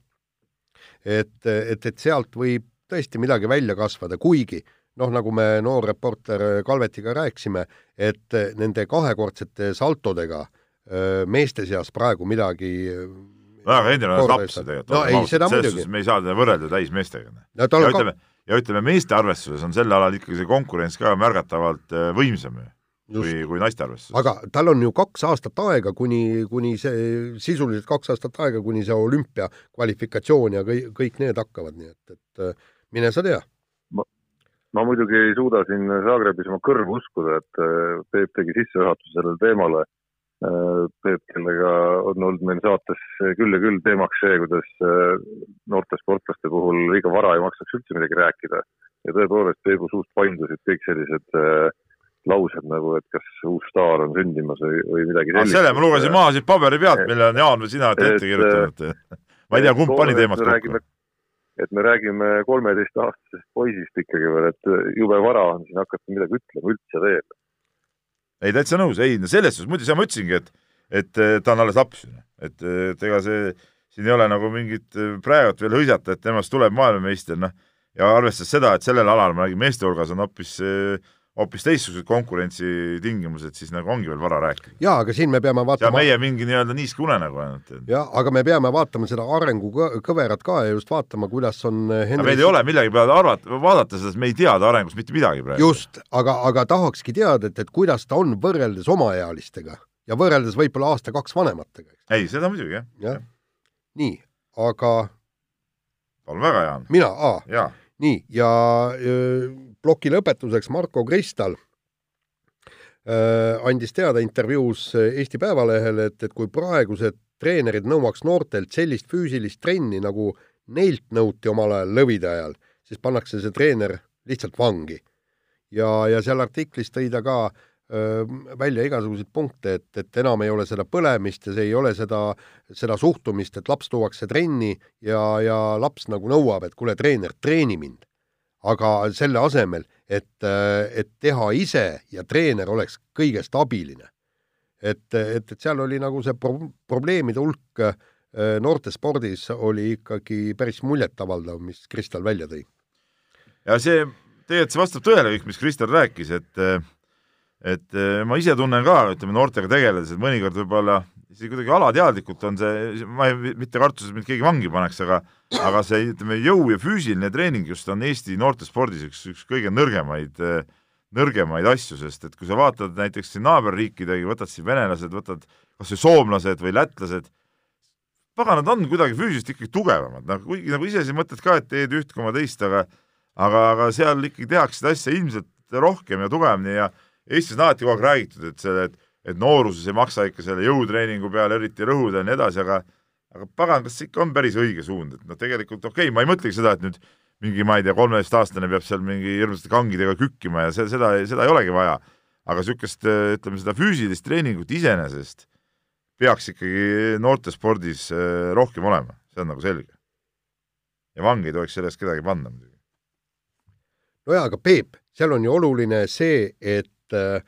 et, et, et sealt võib tõesti midagi välja kasvada, kuigi noh, nagu me noor reporter Kalvetiga rääkisime, et nende kahekordsete saltodega meeste seas praegu midagi Hendrik on laps tegelikult. no ei, seda muidugi. me ei saa teda võrrelda täismeestega. no ja ütleme ka..., ja ütleme, meeste arvestuses on sel alal ikkagi see konkurents ka märgatavalt äh, võimsam ju kui, kui naiste arvestuses. aga tal on ju kaks aastat aega, kuni, kuni see, sisuliselt kaks aastat aega, kuni see olümpia kvalifikatsioon ja kõik, kõik need hakkavad, nii et, et äh, mine sa tea. ma muidugi ei suuda siin Zagrebis oma kõrvu uskuda, et äh, Peep tegi sissejuhatuse sellele teemale Peep, kellega on olnud meil saates küll ja küll teemaks see, kuidas äh, noorte sportlaste puhul liiga vara ei maksaks üldse midagi rääkida. ja tõepoolest Peebu suust paindusid kõik sellised äh, laused nagu, et kas uus staar on sündimas või, või midagi sellist. selle ma lugesin maha siit paberi pealt, mille on Jaan või sina ette kirjutanud. ma ei tea, kumb pani teemast kokku et me räägime kolmeteistaastasest poisist ikkagi veel, et jube vara on siin hakata midagi ütlema üldse veel. Ei, täitsa nõus, ei, no selles suhtes, muidu seda ma ütlesingi, et, et ta on alles laps, et, et ega see, siin ei ole nagu mingit praegult veel hõisata, et temast tuleb maailmameister, noh, ja arvestades seda, et sellel alal, ma räägin, meeste hulgas on hoopis äh, hoopis teistsugused konkurentsitingimused, siis nagu ongi veel vara rääkida. jaa, aga siin me peame vaatama ja meie mingi nii-öelda niiske unenägu ainult. jah, aga me peame vaatama seda arengukõverat ka ja just vaatama, kuidas on Henry... meil ei ole millegi peale arvata, vaadata seda, sest me ei tea ta arengust mitte midagi praegu. just, aga, aga tahakski teada, et, et kuidas ta on võrreldes omaealistega ja võrreldes võib-olla aasta-kaks vanematega. ei, seda muidugi, jah ja.. nii, aga palun väga, Jaan. mina, aa. Nii, ja ploki lõpetuseks Marko Kristal äh, andis teada intervjuus Eesti Päevalehele, et, et kui praegused treenerid nõuaks noortelt sellist füüsilist trenni, nagu neilt nõuti omal ajal lõvide ajal, siis pannakse see treener lihtsalt vangi. ja, ja seal artiklis tõi ta ka äh, välja igasuguseid punkte, et, et enam ei ole seda põlemist ja see ei ole seda, seda suhtumist, et laps tuuakse trenni ja, ja laps nagu nõuab, et kuule, treener, treeni mind aga selle asemel, et, et teha ise ja treener oleks kõigest abiline. et, et, et seal oli nagu see pro-, probleemide hulk äh, noortespordis oli ikkagi päris muljetavaldav, mis Kristal välja tõi. ja see, tegelikult see vastab tõele kõik, mis Kristal rääkis, et et ma ise tunnen ka, ütleme noortega tegeledes, et mõnikord võib-olla isegi kuidagi alateadlikult on see, ma ei, mitte kartuses mind keegi vangi paneks, aga aga see, ütleme, jõu ja füüsiline treening just on Eesti noortespordis üks, üks kõige nõrgemaid, nõrgemaid asju, sest et kui sa vaatad näiteks siin naaberriikidegi, võtad siin venelased, võtad kas või soomlased või lätlased, pagan, nad on kuidagi füüsiliselt ikkagi tugevamad, noh, kuigi nagu ise siin mõtled ka, et teed üht koma teist, aga aga, aga seal ikkagi tehakse seda asja ilmselt rohkem ja tugevamini ja Eestis on alati kogu aeg räägitud, et selle, et et nooruses ei maksa ikka selle jõutreeningu peale eriti rõhuda ja nii edasi, aga aga pagan, kas see ikka on päris õige suund, et noh, tegelikult okei okay,, ma ei mõtlegi seda, et nüüd mingi, ma ei tea, kolmeteistaastane peab seal mingi hirmsate kangidega kükkima ja see, seda, seda ei olegi vaja. aga niisugust, ütleme, seda füüsilist treeningut iseenesest peaks ikkagi noortespordis äh, rohkem olema, see on nagu selge. ja vangi ei tohiks selle eest kedagi panna muidugi. nojah, aga Peep, seal on ju oluline see, et äh,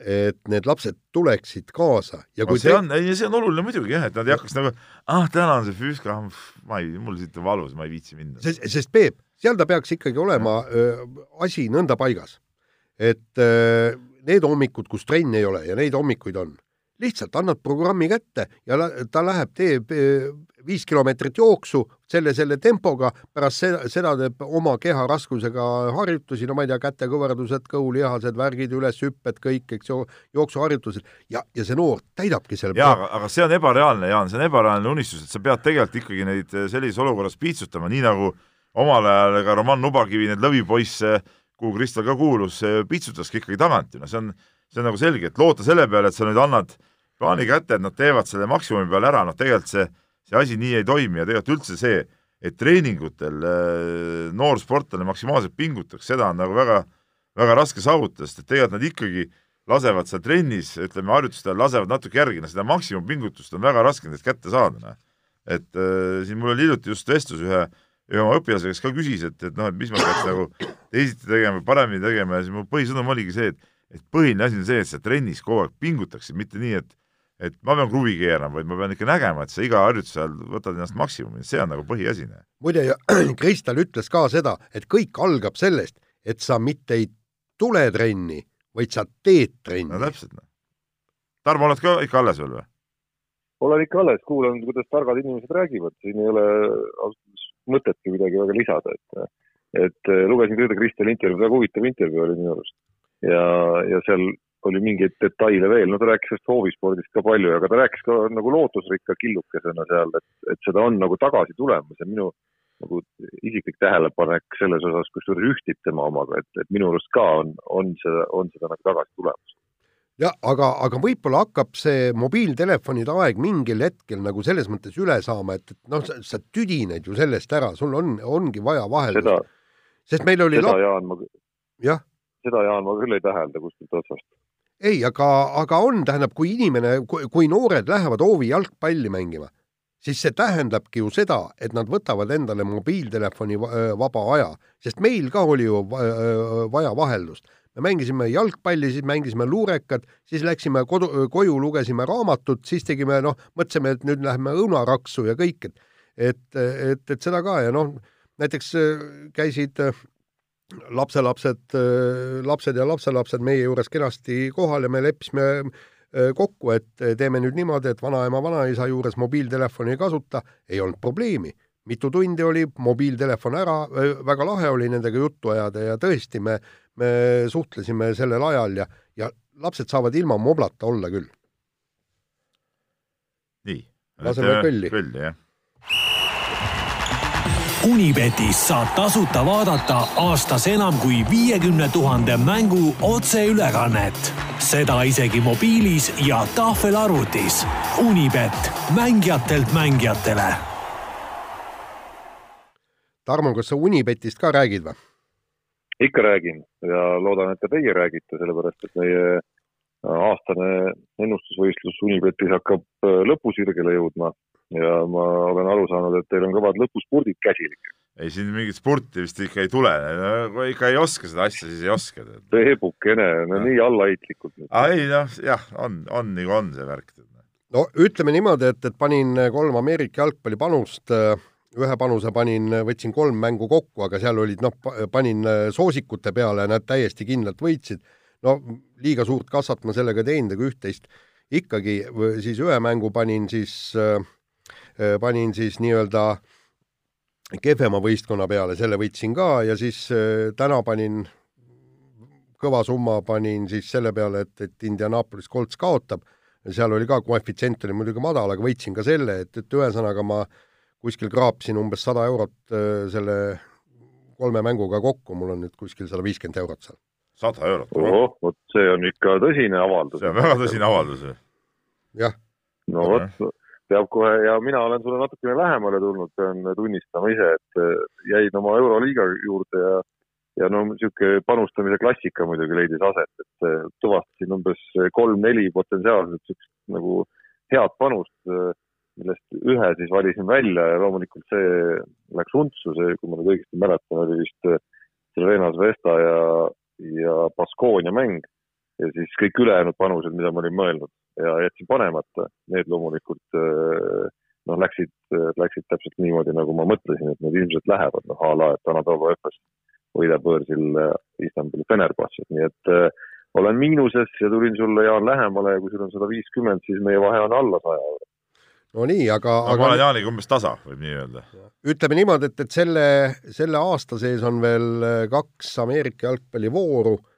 et need lapsed tuleksid kaasa ja kui no see te... on, ei see on oluline muidugi jah, et nad ei hakkaks nagu ah, täna on see füüsika, ah, ma ei, mul siit on valus, ma ei viitsi minna. sest, sest Peep, seal ta peaks ikkagi olema öö, asi nõnda paigas, et öö, need hommikud, kus trenni ei ole ja neid hommikuid on, lihtsalt annad programmi kätte ja ta läheb, teeb viis kilomeetrit jooksu selle, selle tempoga, pärast seda, seda teeb oma keha raskusega harjutusi, no ma ei tea, kätekõverdused, kõhulihased, värgid, üleshüpped, kõik, eks ju, jooksuharjutused. Ja, ja see noor täidabki selle jaa, aga, see on ebareaalne, Jaan, see on ebareaalne unistus, et sa pead tegelikult ikkagi neid eh, sellises olukorras piitsutama, nii nagu omal ajal ka Roman Nubakivi need lõvipoisse, kuhu Kristel ka kuulus, piitsutaski ikkagi tagant ju, noh, see on, see on nagu selge, et loota selle peale, et sa nüüd annad plaani kätte, et nad teevad selle maksimumi peale ära, noh tegelikult see see asi nii ei toimi ja tegelikult üldse see, et treeningutel äh, noor sportlane maksimaalselt pingutaks, seda on nagu väga, väga raske saavutada, sest et tegelikult nad ikkagi lasevad seal trennis, ütleme harjutustel lasevad natuke järgi, no seda maksimumpingutust on väga raske nendest kätte saada, noh. et äh, siin mul oli hiljuti just vestlus ühe, ühe oma õpilasega, kes ka küsis, et, et noh, et mis ma peaks nagu teisiti tegema, paremini tegema ja siis mu põhisõnum oligi see, et et põhiline asi on see, et sa trennis kogu aeg pingutaksid, mitte nii, et et ma pean kruvi keerama, vaid ma pean ikka nägema, et sa iga harjutuse ajal võtad ennast maksimumi, see on nagu põhiasi. muide, Kristal ütles ka seda, et kõik algab sellest, et sa mitte ei tule trenni, vaid sa teed trenni. no täpselt, noh. Tarmo, oled ka ikka alles veel või? olen ikka alles, kuulan, kuidas targad inimesed räägivad, siin ei ole ausalt öeldes mõtetki midagi väga lisada, et et lugesin Tõde Kristjani intervjuu, väga huvitav intervjuu oli minu arust. ja, ja seal oli mingeid detaile veel, no ta rääkis sellest hoovispordist ka palju, aga ta rääkis ka nagu lootusrikka killukesena seal, et, et seda on nagu tagasi tulemas ja minu nagu isiklik tähelepanek selles osas, kusjuures ühtib tema omaga, et, et minu arust ka on, on seda, on seda nagu tagasi tulemas. jah, aga, aga võib-olla hakkab see mobiiltelefonide aeg mingil hetkel nagu selles mõttes üle saama, et, et noh, sa tüdined ju sellest ära, sul on, ongi vaja vaheldust. sest meil oli seda, Jaan, ma jah seda, Jaan, ma küll ei tähelda kuskilt otsast ei, aga, aga on, tähendab, kui inimene, kui noored lähevad hoovi jalgpalli mängima, siis see tähendabki ju seda, et nad võtavad endale mobiiltelefoni vaba aja, sest meil ka oli ju vaja vaheldust. me mängisime jalgpalli, siis mängisime luurekat, siis läksime kodu, koju, lugesime raamatut, siis tegime noh, mõtlesime, et nüüd lähme õunaraksu ja kõik, et et, et, et seda ka ja noh, näiteks käisid lapselapsed, lapsed ja lapselapsed meie juures kenasti kohal ja me leppisime Äh, kokku, et äh, teeme nüüd niimoodi, et vanaema, vanaisa juures mobiiltelefoni ei kasuta, ei olnud probleemi. mitu tundi oli mobiiltelefon ära, äh, väga lahe oli nendega juttu ajada ja tõesti, me, me suhtlesime sellel ajal ja, ja lapsed saavad ilma moblata olla küll. nii. laseme kõlli. kõlli, jah. Unibetis saab tasuta vaadata aastas enam kui viiekümne tuhande mängu otseülekannet seda isegi mobiilis ja tahvelarvutis. Unibet, mängijatelt mängijatele. Tarmo, kas sa Unibetist ka räägid või? ikka räägin ja loodan, et ka teie räägite, sellepärast et meie aastane ennustusvõistlus Unibetis hakkab äh, lõpusirgele jõudma ja ma olen aru saanud, et teil on kõvad lõpuspurdid käsil ei, siin mingit spurti vist ikka ei tule, kui ikka ei oska seda asja, siis ei oska. Peebukene, no nii allaheitlikult. ei noh, jah, on, on nagu on see värk. no ütleme niimoodi, et, et panin kolm Ameerika jalgpallipanust, ühe panuse panin, võtsin kolm mängu kokku, aga seal olid noh, panin soosikute peale, nad täiesti kindlalt võitsid. no liiga suurt kassat ma sellega teinud, aga üht-teist ikkagi siis ühe mängu panin siis, panin siis nii-öelda äh, kehvema võistkonna peale, selle võitsin ka ja siis äh, täna panin kõva summa panin siis selle peale, et, et Indianapolis Colts kaotab, seal oli ka koefitsient oli muidugi madal, aga võitsin ka selle, et, et ühesõnaga ma kuskil kraapsin umbes sada eurot äh, selle kolme mänguga kokku, mul on nüüd kuskil sada viiskümmend eurot seal. sada eurot? ohoh, vot see on ikka tõsine avaldus. see on väga tõsine avaldus. jah. no vot, peab kohe ja mina olen sulle natukene lähemale tulnud, pean tunnistama ise, et äh, jäin oma Euroliiga juurde ja ja no niisugune panustamise klassika muidugi leidis aset, et äh, tuvastasin umbes kolm-neli potentsiaalset niisugust nagu head panust, äh, millest ühe siis valisin välja ja loomulikult see läks untsu, see, kui ma nüüd õigesti mäletan, oli vist Cervenas Vesta ja, ja Baskonia mäng ja siis kõik ülejäänud panused, mida ma olin mõelnud ja jätsin panemata, need loomulikult äh, noh, läksid, läksid täpselt niimoodi, nagu ma mõtlesin, et need ilmselt lähevad, noh a la, et Anatolo Efes võidab võõrsil äh, Istanbuli Fenerbahce'it, nii et äh, olen miinuses ja tulin sulle, Jaan, lähemale ja kui sul on sada viiskümmend, siis meie vahe on alla saja euro. no nii, aga aga ma olen Jaaniga umbes tasa, võib nii öelda. ütleme niimoodi, et, et selle, selle aasta sees on veel kaks Ameerika jalgpallivooru Äh,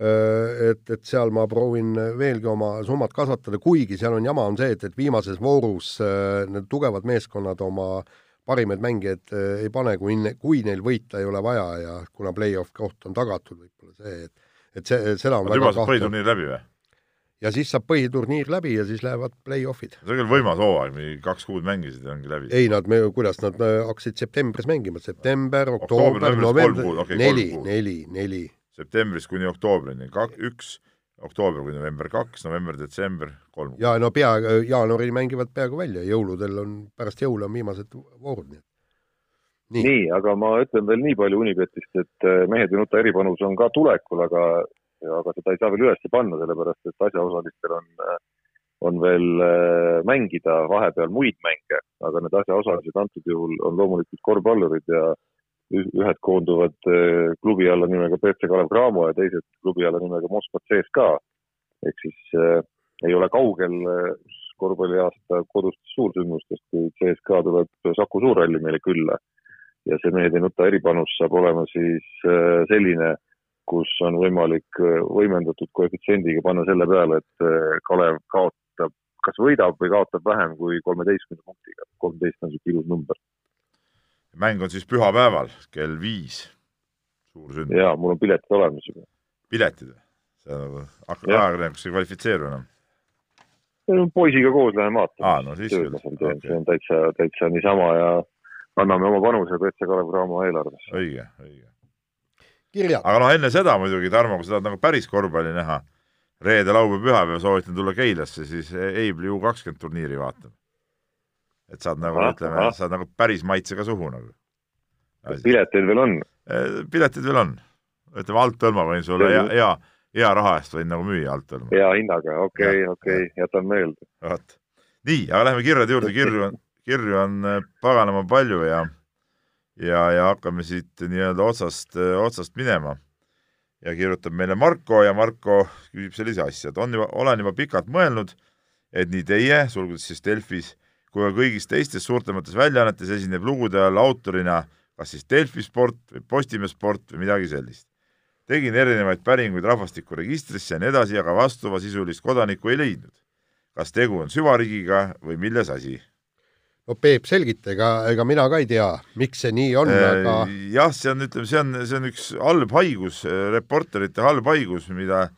et, et seal ma proovin veelgi oma summat kasvatada, kuigi seal on jama, on see, et, et viimases voorus äh, need tugevad meeskonnad oma parimaid mängijaid äh, ei pane, kui, kui neil võita ei ole vaja ja kuna play-off koht on tagatud, võib-olla see, et et see, seda on Nad väga kahtlane. põhiturniir läbi või? ja siis saab põhiturniir läbi ja siis lähevad play-off'id. see on küll võimas hooaeg, kaks kuud mängisid ja ongi läbi. ei, nad, kuidas nad hakkasid septembris mängima, september, oktoober, november, neli, neli, neli septembrist kuni oktoobrini, kak-, üks, oktoober kuni november kaks, november, detsember kolm. ja no pea, jaanuari mängivad peaaegu välja, jõuludel on, pärast jõule on viimased voorud, nii et nii. nii, aga ma ütlen veel nii palju Unibetist, et äh, mehed ei nuta eripanus on ka tulekul, aga, aga seda ei saa veel üles panna, sellepärast et asjaosalistel on, on veel äh, mängida vahepeal muid mänge, aga need asjaosalised antud juhul on loomulikult korvpallurid ja ühed koonduvad eh, klubi alla nimega BC Kalev Cramo ja teised klubi alla nimega Moskva CSKA. ehk siis äh, ei ole kaugel äh, korvpalliaasta kodustest suursündmustest, kui CSKA tuleb Saku Suurhalli meile külla. ja see mehed ei nuta eripanus saab olema siis äh, selline, kus on võimalik võimendatud koefitsiendiga panna selle peale, et Kalev kaotab, kas võidab või kaotab vähem kui kolmeteistkümne punktiga. kolmteist on niisugune ilus number mäng on siis pühapäeval kell viis, suur sünd. jaa, mul on piletid olemas juba. piletid või? see on nagu, hakkab ajakirjanikuks ei kvalifitseeru enam? poisiga koos lähen vaatama. aa, no siis küll. Okay. see on täitsa, täitsa niisama ja anname oma panuse BC Kalev Cramo eelarvesse. õige, õige. aga noh, enne seda muidugi, Tarmo, kui sa tahad nagu päris korvpalli näha, reede, laupäev, pühapäev soovitan tulla Keilasse, siis Eibli U kakskümmend turniiri vaatama et saad nagu aha, ütleme, saad nagu päris maitsega suhu nagu. pileteid veel on? piletid veel on, ütleme althõlma võin sulle hea, hea, hea raha eest võin nagu müüa althõlma. hea hinnaga, okei, okei, jätan meelde. vot, nii, aga lähme kirjade juurde, kirju on, kirju on paganama palju ja ja, ja hakkame siit nii-öelda otsast, otsast minema. ja kirjutab meile Marko ja Marko küsib sellise asja, et on juba, olen juba pikalt mõelnud, et nii teie, sulgudes siis Delfis, kui ka kõigis teistes suurtemates väljaannetes esineb lugude all autorina kas siis Delfi sport või Postimehe sport või midagi sellist. tegin erinevaid päringuid rahvastikuregistrisse ja nii edasi, aga vastavasisulist kodanikku ei leidnud. kas tegu on süvariigiga või milles asi? no Peep, selgita, ega, ega mina ka ei tea, miks see nii on, äh, aga jah, see on, ütleme, see on, see on üks halb haigus, reporterite halb haigus, mida,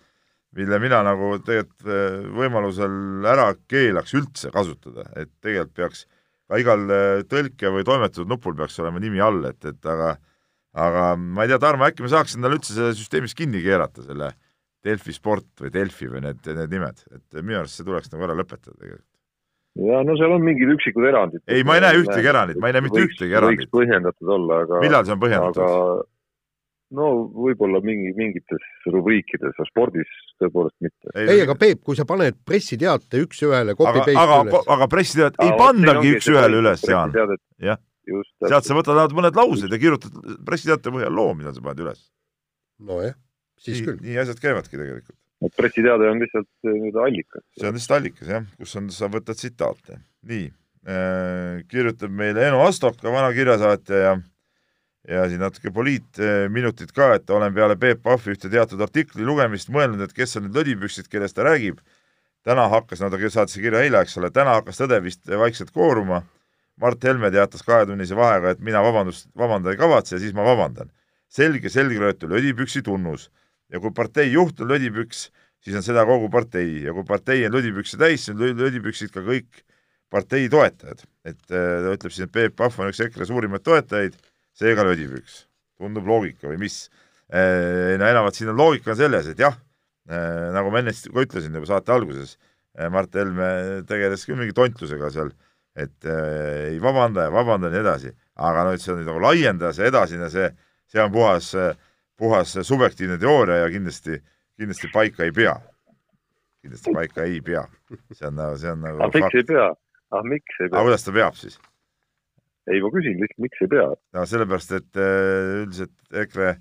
mille mina nagu tegelikult äh, võimalusel ära keelaks üldse kasutada, et tegelikult peaks ka igal äh, tõlke või toimetatud nupul peaks olema nimi all, et, et aga aga ma ei tea, Tarmo, äkki me saaks endale üldse selle süsteemist kinni keerata, selle Delfi sport või Delfi või need, need nimed, et minu arust see tuleks nagu ära lõpetada tegelikult ja no seal on mingid üksikud erandid. ei, ma ei näe ühtegi erandit, ma ei näe mitte ühtegi erandit. võiks põhjendatud olla, aga millal see on põhjendatud? No võib-olla mingi, mingites rubriikides, aga spordis tõepoolest mitte. ei, aga Peep, kui sa paned pressiteate üks-ühele copy-paste aga, aga, aga pressiteadet ei pandagi üks-ühele üles, Jaan. jah, sealt sa võtad mõned laused ja kirjutad pressiteate põhjal loo, mida sa paned üles. nojah, siis nii, küll. nii asjad käivadki tegelikult et pressiteade on lihtsalt eh, nii-öelda allikas. see on lihtsalt allikas jah, kus on, sa võtad tsitaate. nii äh,, kirjutab meile Eno Astok, vana kirjasaatja ja ja siin natuke poliitminutit ka, et olen peale Peep Pahvi ühte teatud artikli lugemist mõelnud, et kes on need lõdipüksid, kellest ta räägib. täna hakkas, no ta saatis kirja eile, eks ole, täna hakkas tõde vist vaikselt kooruma. Mart Helme teatas kahetunnise vahega, et mina vabandust, vabandada ei kavatse ja siis ma vabandan. selge selgröötu lõdipüksi tunnus ja kui partei juht on lödipüks, siis on seda kogu partei ja kui partei on lödipükse täis, siis on lödipüksid ka kõik partei toetajad. et äh, ta ütleb siin, et Peep Pahv on üks EKRE suurimaid toetajaid, seega lödipüks. tundub loogika või mis? Äh, no enamat siin on loogika on selles, et jah, äh, nagu ma enne ka ütlesin juba saate alguses, Mart Helme tegeles küll mingi tontlusega seal, et äh, ei vabanda ja vabanda ja nii edasi, aga no et see on nagu laiendada, see edasine, see, see on puhas äh, puhas subjektiivne teooria ja kindlasti, kindlasti paika ei pea. kindlasti paika ei pea. see on nagu, see on nagu aga miks ei pea? aga miks ei pea? aga kuidas ta peab siis? Ei, ma küsin lihtsalt, miks ei pea? no sellepärast, et äh, üldiselt EKRE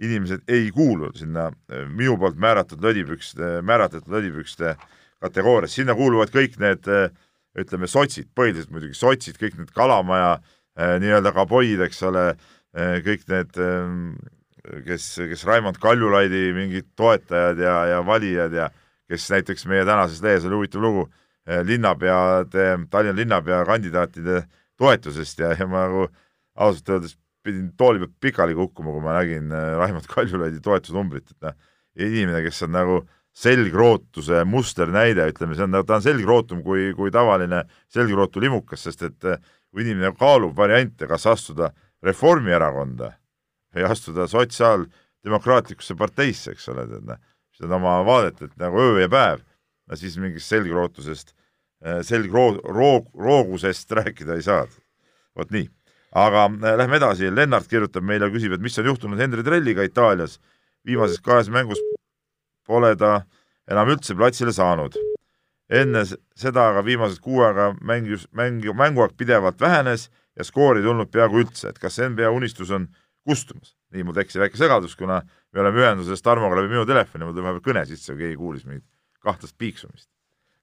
inimesed ei kuulu sinna äh, minu poolt määratud lõdipükste, määratletud lõdipükste kategooriasse, sinna kuuluvad kõik need ütleme, sotsid, põhiliselt muidugi sotsid, kõik need Kalamaja nii-öelda kaboid, eks ole, kõik need ähm, kes, kes Raimond Kaljulaidi mingid toetajad ja, ja valijad ja kes näiteks meie tänases lehes oli huvitav lugu linnapeade, Tallinna linnapea kandidaatide toetusest ja, ja ma nagu ausalt öeldes pidin tooli pealt pikali kukkuma, kui ma nägin eh, Raimond Kaljulaidi toetusnumbrit, et noh, inimene, kes on nagu selgrootuse musternäide, ütleme, see on, ta on selgrootum kui, kui tavaline selgrootu limukas, sest et eh, kui inimene kaalub variante, kas astuda Reformierakonda või astuda sotsiaaldemokraatlikusse parteisse, eks ole, tead noh, siis on oma vaadet, et nagu öö ja päev, no siis mingist selgrootusest, äh, selgroo-, roog-, roogusest rääkida ei saa. vot nii. aga äh, lähme edasi, Lennart kirjutab meile küsib, et mis on juhtunud Henri Trelliga Itaalias. viimases kahes mängus pole ta enam üldse platsile saanud. enne seda aga viimased kuu aega mängis, mängu, mänguaeg pidevalt vähenes ja skoori tulnud peaaegu üldse, et kas NBA unistus on kustumas. nii mul tekkis väike segadus, kuna me oleme ühenduses Tarmoga läbi minu telefoni, mul tuli vahepeal kõne sisse, keegi kuulis mingit kahtlast piiksumist.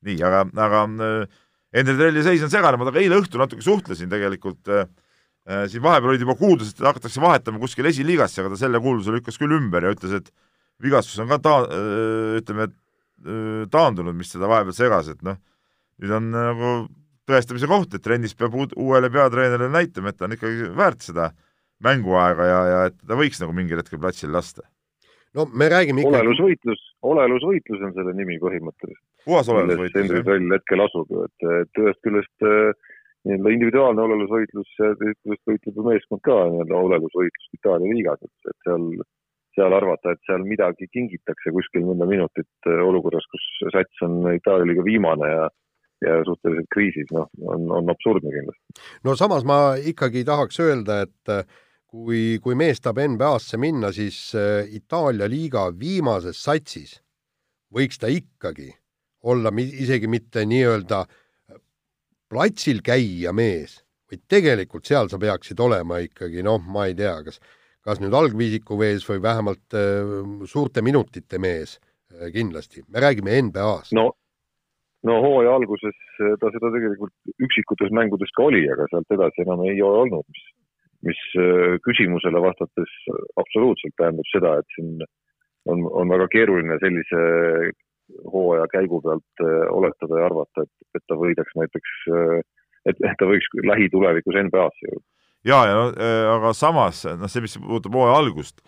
Nii, aga, aga äh, Hendrik Trelli seis on segane, ma temaga eile õhtul natuke suhtlesin tegelikult äh, äh, siin vahepeal olid juba kuuldused, et hakatakse vahetama kuskil esiliigasse, aga ta selle kuulduse lükkas küll ümber ja ütles, et vigastus on ka ta-, äh, ütleme, äh, taandunud, mis teda vahepeal segas, et noh, nüüd on nagu tõestamise koht, et trennis peab uuele peatreenerile näitama, et ta on ikkagi väärt seda mänguaega ja, ja et ta võiks nagu mingil hetkel platsil lasta. no me räägime ikka olelusvõitlus, olelusvõitlus on selle nimi põhimõtteliselt. Puhas olelusvõitlus. Henri Trell hetkel asub ju, et, et ühest küljest äh, nii-öelda individuaalne olelusvõitlus ja teisest küljest võitleb ju meeskond ka nii-öelda olelusvõitlust Itaalia liigas, et, et seal, seal arvata, et seal midagi kingitakse kuskil mõnda minutit olukorras, kus sats on Itaalia liiga viimane ja ja suhteliselt kriisis, noh, on, on absurdne kindlasti. no samas ma ikkagi tahaks öelda, et kui, kui mees tahab NBA-sse minna, siis Itaalia liiga viimases satsis võiks ta ikkagi olla isegi mitte nii-öelda platsil käija mees, vaid tegelikult seal sa peaksid olema ikkagi noh, ma ei tea, kas, kas nüüd algviisiku mees või vähemalt äh, suurte minutite mees äh, kindlasti, me räägime NBA-st. no, no hooaja alguses äh, ta seda tegelikult üksikutes mängudes ka oli, aga sealt edasi enam ei ole olnud, mis, mis äh, küsimusele vastates absoluutselt tähendab seda, et siin on, on väga keeruline sellise hooaja käigu pealt äh, oletada ja arvata, et, et ta võidaks näiteks, äh, et, et ta võiks lähitulevikus NBA-sse jõuda. ja, ja äh, aga samas noh, see, mis puudutab hooaja algust,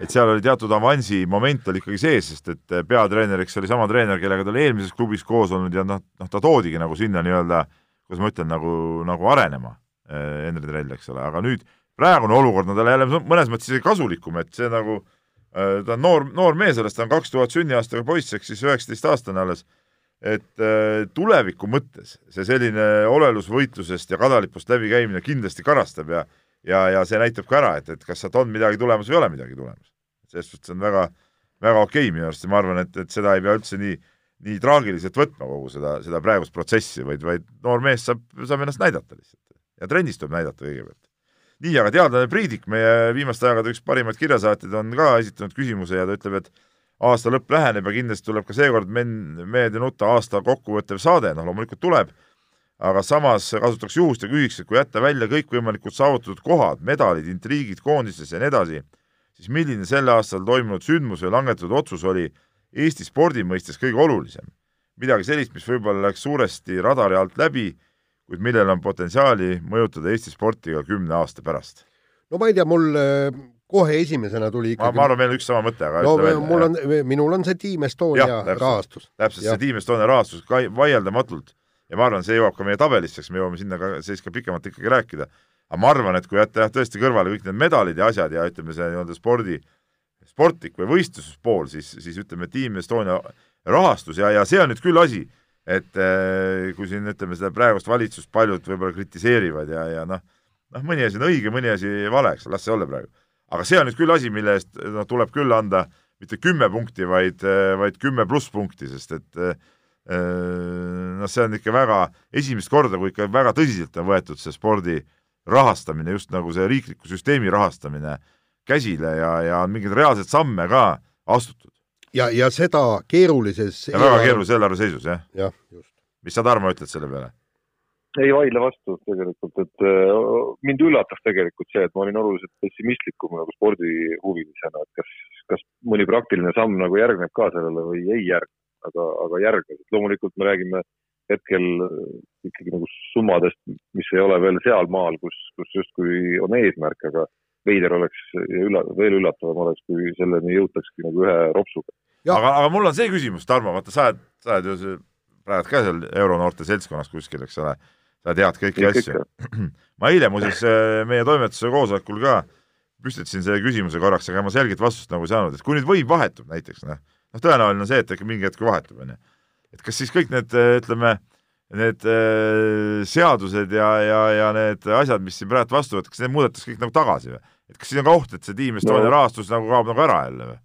et seal oli teatud avansi moment oli ikkagi sees, sest et peatreeneriks oli sama treener, kellega ta oli eelmises klubis koos olnud ja noh, noh ta toodigi nagu sinna nii-öelda, kuidas ma ütlen, nagu, nagu arenema, Henri Trell, eks ole, aga nüüd praegune olukord on talle jälle mõnes mõttes isegi kasulikum, et see nagu Äh, ta on noor, noor mees alles, ta on kaks tuhat sünniaastaga poiss, ehk siis üheksateistaastane alles. et äh, tuleviku mõttes see selline olelusvõitlusest ja kadalipust läbikäimine kindlasti karastab ja ja, ja see näitab ka ära, et, et kas sealt on midagi tulemas või ei ole midagi tulemas. selles suhtes on väga, väga okei okay, minu arust ja ma arvan, et, et seda ei pea üldse nii, nii traagiliselt võtma, kogu seda, seda praegust protsessi, vaid, vaid noor mees saab, saab ennast näidata lihtsalt. ja trennis tuleb näidata kõigepealt nii, aga teadlane Priidik, meie viimaste aegade üks parimaid kirjasaatjaid, on ka esitanud küsimuse ja ta ütleb, et aasta lõpp läheneb ja kindlasti tuleb ka seekord men-, Mehed ei nuta aasta kokkuvõttev saade, noh loomulikult tuleb, aga samas kasutaks juhust ja küsiks, et kui jätta välja kõikvõimalikud saavutatud kohad, medalid, intriigid koondistes ja nii edasi, siis milline selle aastal toimunud sündmus või langetatud otsus oli Eesti spordi mõistes kõige olulisem? midagi sellist, mis võib-olla läks suuresti radari alt läbi kuid millel on potentsiaali mõjutada Eesti sporti ka kümne aasta pärast? no ma ei tea, mul äh, kohe esimesena tuli ikkagi ma, ma arvan, meil on üks sama mõte, aga no mul on, minul on see Team Estonia ja, täpselt, rahastus. täpselt, see Team Estonia rahastus ka vaieldamatult ja ma arvan, see jõuab ka meie tabelisse, eks me jõuame sinna ka, siis ka pikemalt ikkagi rääkida. aga ma arvan, et kui jätta jah, tõesti kõrvale kõik need medalid ja asjad ja ütleme, see nii-öelda spordi, sportlik või võistluspool, siis, siis ütleme, Team Estonia rahastus ja, ja see on nüüd küll asi, et äh, kui siin ütleme, seda praegust valitsust paljud võib-olla kritiseerivad ja, ja noh, noh, mõni asi on õige, mõni asi vale, eks, las see olla praegu. aga see on nüüd küll asi, mille eest noh, tuleb küll anda mitte kümme punkti, vaid, äh, vaid kümme pluss punkti, sest et äh, noh, see on ikka väga, esimest korda, kui ikka väga tõsiselt on võetud see spordi rahastamine, just nagu see riikliku süsteemi rahastamine käsile ja, ja on mingeid reaalseid samme ka astutud ja, ja seda keerulises ja väga keerulises eelarve seisus, jah? jah, just. mis sa, Tarmo, ütled selle peale? ei vaidle vastu tegelikult, et äh, mind üllatas tegelikult see, et ma olin oluliselt pessimistlikum nagu spordihuvilisena, et kas, kas mõni praktiline samm nagu järgneb ka sellele või ei järgne, aga, aga järgnes, et loomulikult me räägime hetkel ikkagi nagu summadest, mis ei ole veel sealmaal, kus, kus justkui on eesmärk, aga veider oleks ja ülla-, veel üllatavam oleks, kui selleni jõutakski nagu ühe ropsuga. Aga, aga mul on see küsimus, Tarmo, vaata sa oled, sa oled ju praegu ka seal euronoorte seltskonnas kuskil, eks ole, sa tead kõiki Kõik asju. ma eile muuseas äh, meie toimetuse koosolekul ka püstitasin selle küsimuse korraks, aga ma selget vastust nagu ei saanud, et kui nüüd võim vahetub näiteks, noh, noh tõenäoline on see, et äkki mingi hetk vahetub, on ju. et kas siis kõik need, äh, ütleme, need äh, seadused ja, ja, ja need asjad, mis siin praegu vastu võetakse, need muudetakse kõik nagu tagasi või? et kas siin on ka oht, et see Team Estonia no. rahastus nagu kaob nagu ära jälle või?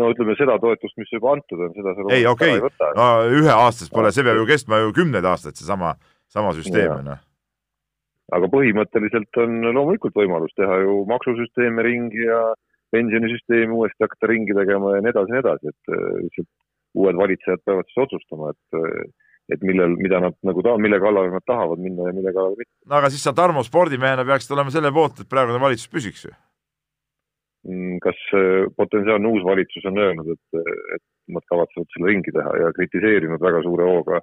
No ütleme, seda toetust, mis juba antud on, seda sa ei, okei okay., no üheaastast pole, see peab ju kestma ju kümneid aastaid, seesama, sama süsteem on ju. aga põhimõtteliselt on loomulikult võimalus teha ju maksusüsteeme ringi ja pensionisüsteemi uuesti hakata ringi tegema ja nii edasi ja nii edasi, et lihtsalt uued valitsejad peavad siis otsustama, et et millel, mida nad nagu ta-, mille kallale nad tahavad minna ja mille kallale mitte. no aga siis sa Tarmo spordimehena peaksid olema selle poolt, et praegune valitsus püsiks ju? Mm, kas potentsiaalne uus valitsus on öelnud, et, et nad kavatsevad selle ringi teha ja kritiseerinud väga suure hooga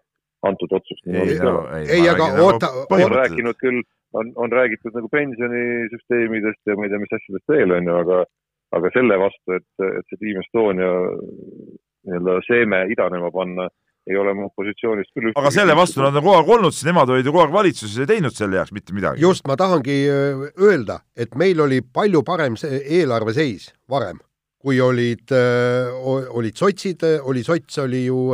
antud otsust? ei, ei, ei, aga oota. on rääkinud küll, on, on räägitud nagu pensionisüsteemidest ja ma ei tea, mis asjadest veel, on ju, aga aga selle vastu, et, et see Team Estonia nii-öelda seeme idanema panna ei ole ma opositsioonist küll aga selle vastu nad on kogu aeg olnud, sest nemad olid ju kogu aeg valitsuses, ei teinud selle heaks mitte midagi. just, ma tahangi öelda, et meil oli palju parem see eelarve seis varem, kui olid, olid sotsid, oli sots, oli ju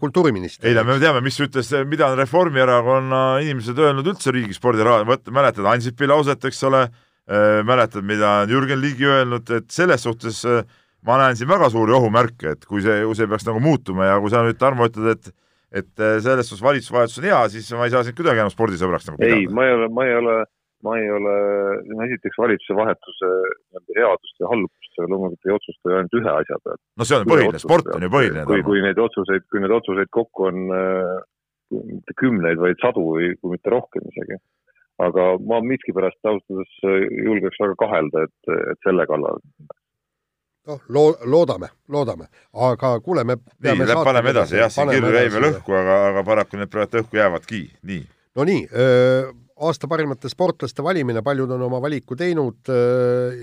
kultuuriminister. ei no me teame, mis ütles, mida on Reformierakonna inimesed öelnud üldse riigispordi raadio, vot mäletad Ansipi lauset, eks ole, mäletad, mida on Jürgen Ligi öelnud, et selles suhtes ma näen siin väga suuri ohumärke, et kui see, kui see peaks nagu muutuma ja kui sa nüüd, Tarmo, ütled, et et selles suhtes valitsusvahetus on hea, siis ma ei saa sind kuidagi enam spordisõbraks nagu pidada. ei, ma ei ole, ma ei ole ma ei ole, esiteks valitsuse vahetuse nii-öelda headust ja halbust loomulikult ei otsusta ju ainult ühe asja pealt. no see on põhiline, sport on ju põhiline. kui, kui neid otsuseid, kui neid otsuseid kokku on äh, mitte kümneid, vaid sadu või kui mitte rohkem isegi. aga ma miskipärast ausalt öeldes julgeks väga kahelda, et, et selle kallal noh, loo-, loodame, loodame, aga kuule, me nii, paneme edasi, jah, siin kirju jäi veel õhku, aga, aga paraku need praegu õhku jäävadki, nii. no nii, aasta parimate sportlaste valimine, paljud on oma valiku teinud,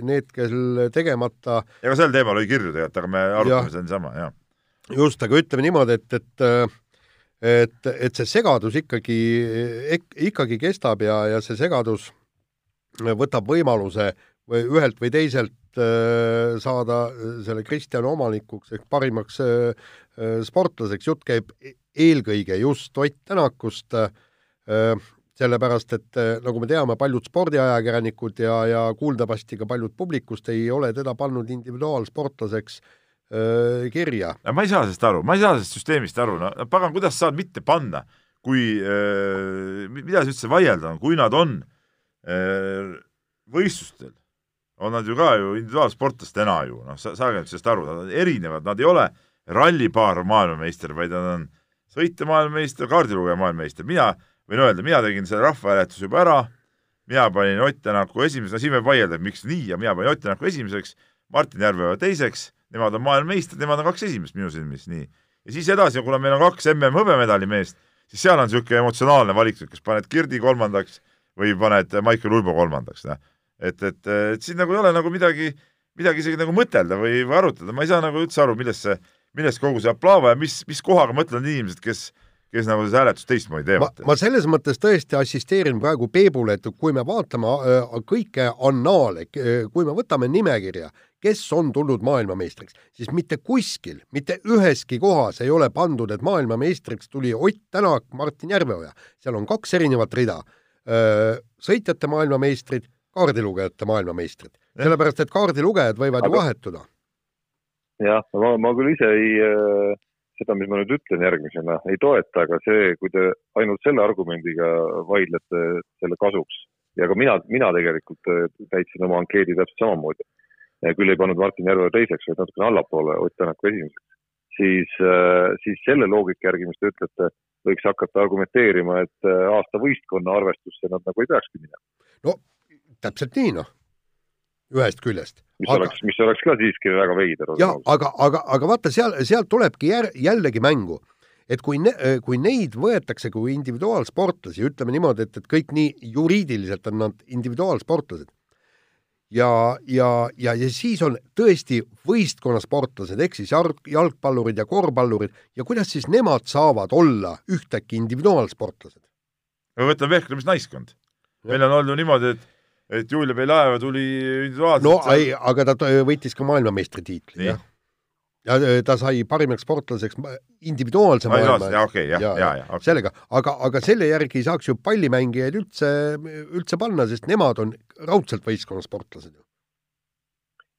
need, kel tegemata. ega sel teemal oli kirju tegelikult, aga me arutame seda niisama, jah. just, aga ütleme niimoodi, et, et et, et see segadus ikkagi, ikkagi kestab ja, ja see segadus võtab võimaluse või ühelt või teiselt saada selle Kristjani omanikuks ehk parimaks sportlaseks, jutt käib e-, eelkõige just Ott Tänakust, sellepärast et äh, nagu me teame, paljud spordiajakirjanikud ja, ja kuuldavasti ka paljud publikust ei ole teda pannud individuaalsportlaseks äh, kirja. ma ei saa sellest aru, ma ei saa sellest süsteemist aru, no pagan, kuidas saad mitte panna, kui äh,, mida siis üldse vaielda on, kui nad on äh, võistlustel, on nad ju ka ju individuaalsportlastena ju, noh, saage nüüd sellest aru, nad on erinevad, nad ei ole rallipaar maailmameister, vaid nad on sõitja maailmameister, kaardilugeja maailmameister, mina võin öelda, mina tegin selle rahvahääletuse juba ära, mina panin Ott Tänaku esimeseks, no siin võib vaielda, miks nii ja mina panin Ott Tänaku esimeseks, Martin Järveoja teiseks, nemad on maailmameistrid, nemad on kaks esimest minu silmis, nii. ja siis edasi, kuna meil on kaks MM hõbemedali meest, siis seal on niisugune emotsionaalne valik, kas paned Kirdi kolmandaks või paned Maicel Uibo kolmandaks, noh. Et, et, et siin nagu ei ole nagu midagi, midagi isegi nagu mõtelda või, või arutada, ma ei saa nagu üldse aru, millest see, millest kogu see aplaava ja mis, mis kohaga mõtlevad inimesed, kes kes nagu seda hääletust teistmoodi teevad. ma selles mõttes tõesti assisteerin praegu Peebule, et kui me vaatame äh, kõike annaale, kui me võtame nimekirja, kes on tulnud maailmameistriks, siis mitte kuskil, mitte üheski kohas ei ole pandud, et maailmameistriks tuli Ott Tänak, Martin Järveoja. seal on kaks erinevat rida. Äh, sõitjate maailmameistrid, kaardilugejate maailmameistrid. sellepärast, et kaardilugejad võivad Aga... ju vahetuda. jah, ma, ma küll ise ei äh seda, mis ma nüüd ütlen järgmisena, ei toeta, aga see, kui te ainult selle argumendiga vaidlete selle kasuks ja ka mina, mina tegelikult äh, täitsin oma ankeedi täpselt samamoodi. küll ei pannud Martin Järve teiseks, vaid natukene allapoole Ott Tänaku esimeseks. siis, äh, siis selle loogika järgi, mis te ütlete, võiks hakata argumenteerima, et äh, aasta võistkonna arvestusse nad nagu ei peakski minema. no täpselt nii, noh ühest küljest. mis aga, oleks, mis oleks ka siiski väga veider. jah, aga, aga, aga vaata, seal, sealt tulebki jär, jällegi mängu, et kui ne,, kui neid võetakse kui individuaalsportlasi, ütleme niimoodi, et, et kõik nii juriidiliselt on nad individuaalsportlased, ja, ja, ja, ja siis on tõesti võistkonnasportlased, ehk siis jalg, jalgpallurid ja korvpallurid ja kuidas siis nemad saavad olla ühtäkki individuaalsportlased? või võtame vehklemisnaiskond. meil on olnud niimoodi, et et Julia Beljaeva tuli individuaalselt. no ei, aga ta võitis ka maailmameistritiitli, jah. ja ta sai parimaks sportlaseks individuaalse maailma. jaa, okei, jah, ja, ja, ja okay. sellega, aga, aga selle järgi ei saaks ju pallimängijaid üldse, üldse panna, sest nemad on raudselt võistkonnasportlased ju.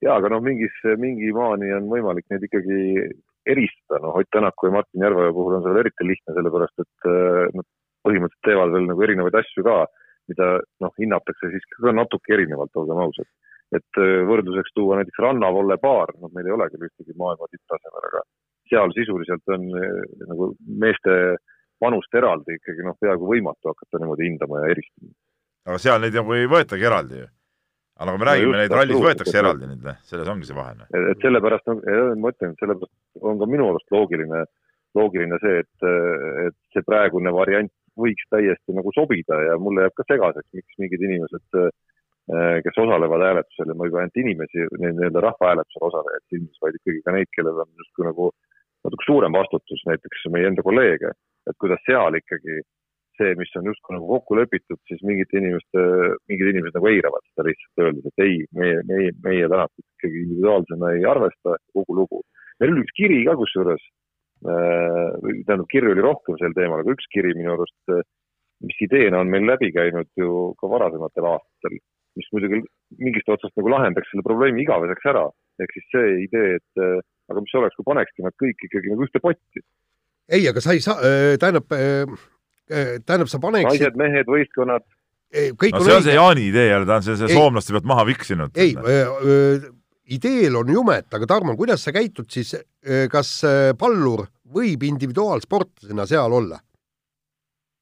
jaa, aga noh, mingis, mingi maani on võimalik neid ikkagi eristada, noh, Ott Tänaku ja Martin Järveoja puhul on see veel eriti lihtne, sellepärast et nad põhimõtteliselt teevad veel nagu erinevaid asju ka mida noh, hinnatakse siiski ka natuke erinevalt, olgem ausad. et äh, võrdluseks tuua näiteks rannavolle baar, noh, meil ei ole küll ühtegi maailma tipptasemel, aga seal sisuliselt on äh, nagu meeste vanust eraldi ikkagi noh, peaaegu võimatu hakata niimoodi hindama ja eristama. aga seal neid nagu ei võetagi eraldi ju. aga nagu me räägime no, neid rallis võetakse eraldi nüüd, selles ongi see vahe. et sellepärast, ma ütlen, sellepärast on ka minu arust loogiline, loogiline see, et, et see praegune variant võiks täiesti nagu sobida ja mulle jääb ka segaseks, miks mingid inimesed, äh, kes osalevad hääletusel ja ma ei pea ainult inimesi, nii-öelda rahvahääletusel osalejaid silmis, vaid ikkagi ka neid, kellel on justkui nagu natuke suurem vastutus, näiteks meie enda kolleege, et kuidas seal ikkagi see, mis on justkui nagu kokku lepitud, siis mingite inimeste, mingid inimesed nagu eiravad seda lihtsalt öeldes, et ei, meie, meie, meie tänast ikkagi individuaalsena ei arvesta, kogu lugu. meil oli üks kiri ka kusjuures äh,, tähendab, kirju oli rohkem sel teemal, aga üks kiri minu arust, mis ideena on meil läbi käinud ju ka varasematel aastatel, mis muidugi mingist otsast nagu lahendaks selle probleemi igaveseks ära. ehk siis see idee, et äh, aga mis oleks, kui panekski nad kõik ikkagi nagu ühte potti. ei, aga sa ei saa, äh, tähendab äh, Äh, tähendab, sa paneksid naised, mehed, võistkonnad. kõik no see on see Jaani idee jälle, ta on ei, soomlaste pealt maha viksinud. ei, äh, ideel on jumet, aga Tarmo, kuidas sa käitud siis, kas pallur võib individuaalsportlasena seal olla?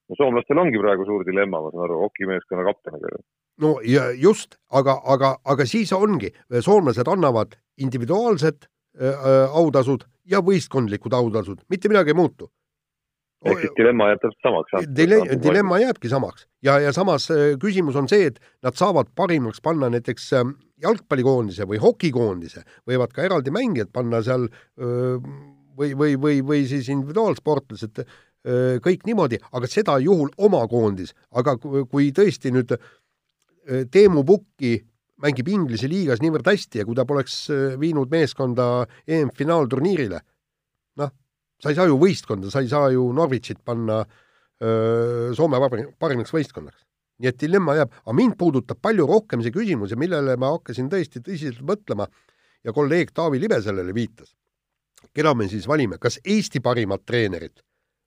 no soomlastel ongi praegu suur dilemma, ma saan aru, hokimeeskonna kapteniga. no ja just, aga, aga, aga siis ongi, soomlased annavad individuaalsed äh, autasud ja võistkondlikud autasud, mitte midagi ei muutu ehk siis dilemma jääb täpselt samaks. Dile-, dilemma jääbki samaks ja, ja samas äh, küsimus on see, et nad saavad parimaks panna näiteks ähm, jalgpallikoondise või hokikoondise, võivad ka eraldi mängijad panna seal või, või, või, või siis individuaalsportlased, kõik niimoodi, aga seda juhul oma koondis, aga kui tõesti nüüd Teemu Pukki mängib Inglise liigas niivõrd hästi ja kui ta poleks viinud meeskonda EM-finaalturniirile, noh, sa ei saa ju võistkonda, sa ei saa ju Norwichit panna öö, Soome parimaks võistkonnaks. Nii et dilemma jääb, aga mind puudutab palju rohkem see küsimus ja millele ma hakkasin tõesti tõsiselt mõtlema ja kolleeg Taavi Libe sellele viitas. keda me siis valime, kas Eesti parimat treenerit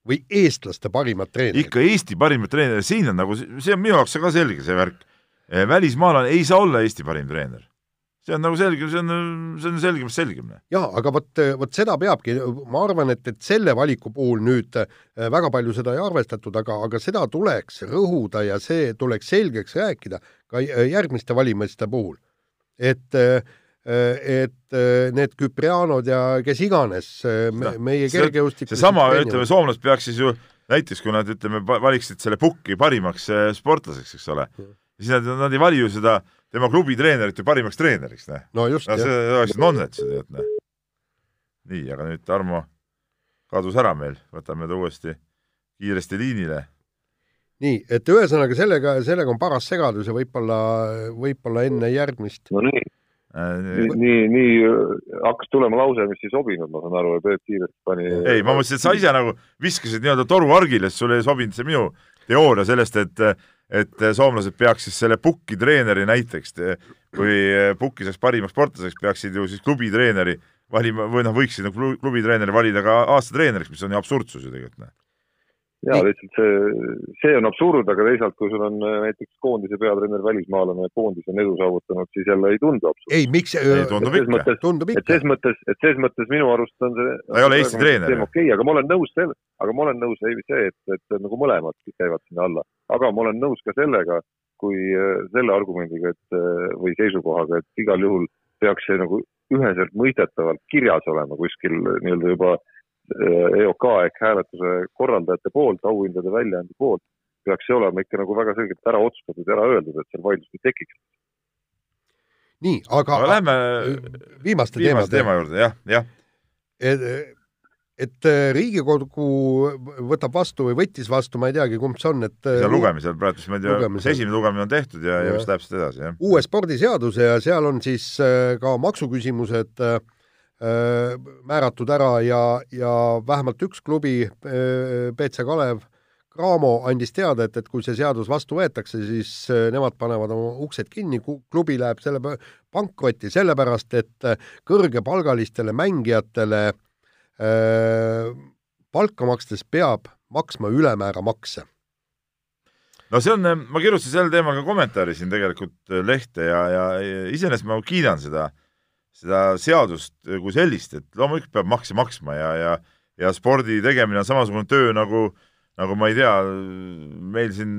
või eestlaste parimat treenerit? ikka Eesti parimat treenerit, siin on nagu, see on minu jaoks ka selge, see värk. välismaalane ei saa olla Eesti parim treener see on nagu selge, see on, see on selgemast selgem. jaa, aga vot, vot seda peabki, ma arvan, et, et selle valiku puhul nüüd äh, väga palju seda ei arvestatud, aga, aga seda tuleks rõhuda ja see tuleks selgeks rääkida ka järgmiste valimiste puhul. et äh, et äh, need Küprianod ja kes iganes me, meie kergejõustiku seesama, ütleme, soomlased peaks siis ju näiteks, kui nad, ütleme, valiksid selle pukki parimaks sportlaseks, eks ole, siis nad, nad ei vali ju seda äh, tema klubi treenerit ju parimaks treeneriks, noh. no just no,. see oleks nonsenss tead, noh. nii, aga nüüd Tarmo kadus ära meil, võtame ta uuesti kiiresti liinile. nii, et ühesõnaga sellega, sellega on paras segadus ja võib-olla, võib-olla enne järgmist no nii äh, nii, nii, nii äh, hakkas tulema lause, mis ei sobinud, ma saan aru, ja Peep kiiresti pani ei, ma mõtlesin, et sa ise nagu viskasid nii-öelda toruargile, sest sulle ei sobinud see minu teooria sellest, et et eh, soomlased peaks siis selle pukki treeneri näiteks, kui eh, pukki saaks parimaks sportlaseks, peaksid ju siis klubitreeneri valima või noh, võiksid nagu klubitreeneri valida ka aastatreeneriks, mis on ju absurdsus ju tegelikult. Jaa, lihtsalt see, see on absurd, aga teisalt, kui sul on eh, näiteks koondise peatreener välismaalane ja koondis on edu saavutanud, siis jälle ei tundu absurd. ei, miks tundub ikka. tundub ikka. et ses mõttes, et ses mõttes minu arust on see ta ei ole Eesti treener. okei okay,, aga ma olen nõus selle, aga ma olen nõus see, et, et nagu mõlemad käivad sinna alla aga ma olen nõus ka sellega, kui äh, selle argumendiga, et äh, või seisukohaga, et igal juhul peaks see nagu üheselt mõistetavalt kirjas olema kuskil nii-öelda juba äh, EOK ehk hääletuse korraldajate poolt, auhindade väljaande poolt, peaks see olema ikka nagu väga selgelt ära otsustatud ja ära öeldud, et seal vaidlust ei tekiks. nii, aga, aga lähme viimaste, viimaste teema juurde, jah, jah et äh, Riigikogu võtab vastu või võttis vastu, ma ei teagi, kumb see on, et see on lugemisel praegu, siis ma ei tea, kas esimene lugemine on tehtud ja, ja, mis läheb siit edasi, jah. uue spordiseaduse ja seal on siis äh, ka maksuküsimused äh, määratud ära ja, ja vähemalt üks klubi, BC Kalev, Cramo andis teada, et, et kui see seadus vastu võetakse, siis nemad panevad oma uksed kinni, klubi läheb selle pankrotti, sellepärast et kõrgepalgalistele mängijatele äh, Äh, palka makstes peab maksma ülemäära makse. no see on, ma kirjutasin sel teemal ka kommentaari siin tegelikult äh, lehte ja, ja iseenesest ma kiidan seda, seda seadust kui sellist, et loomulikult peab makse maksma ja, ja ja spordi tegemine on samasugune töö nagu, nagu ma ei tea, meil siin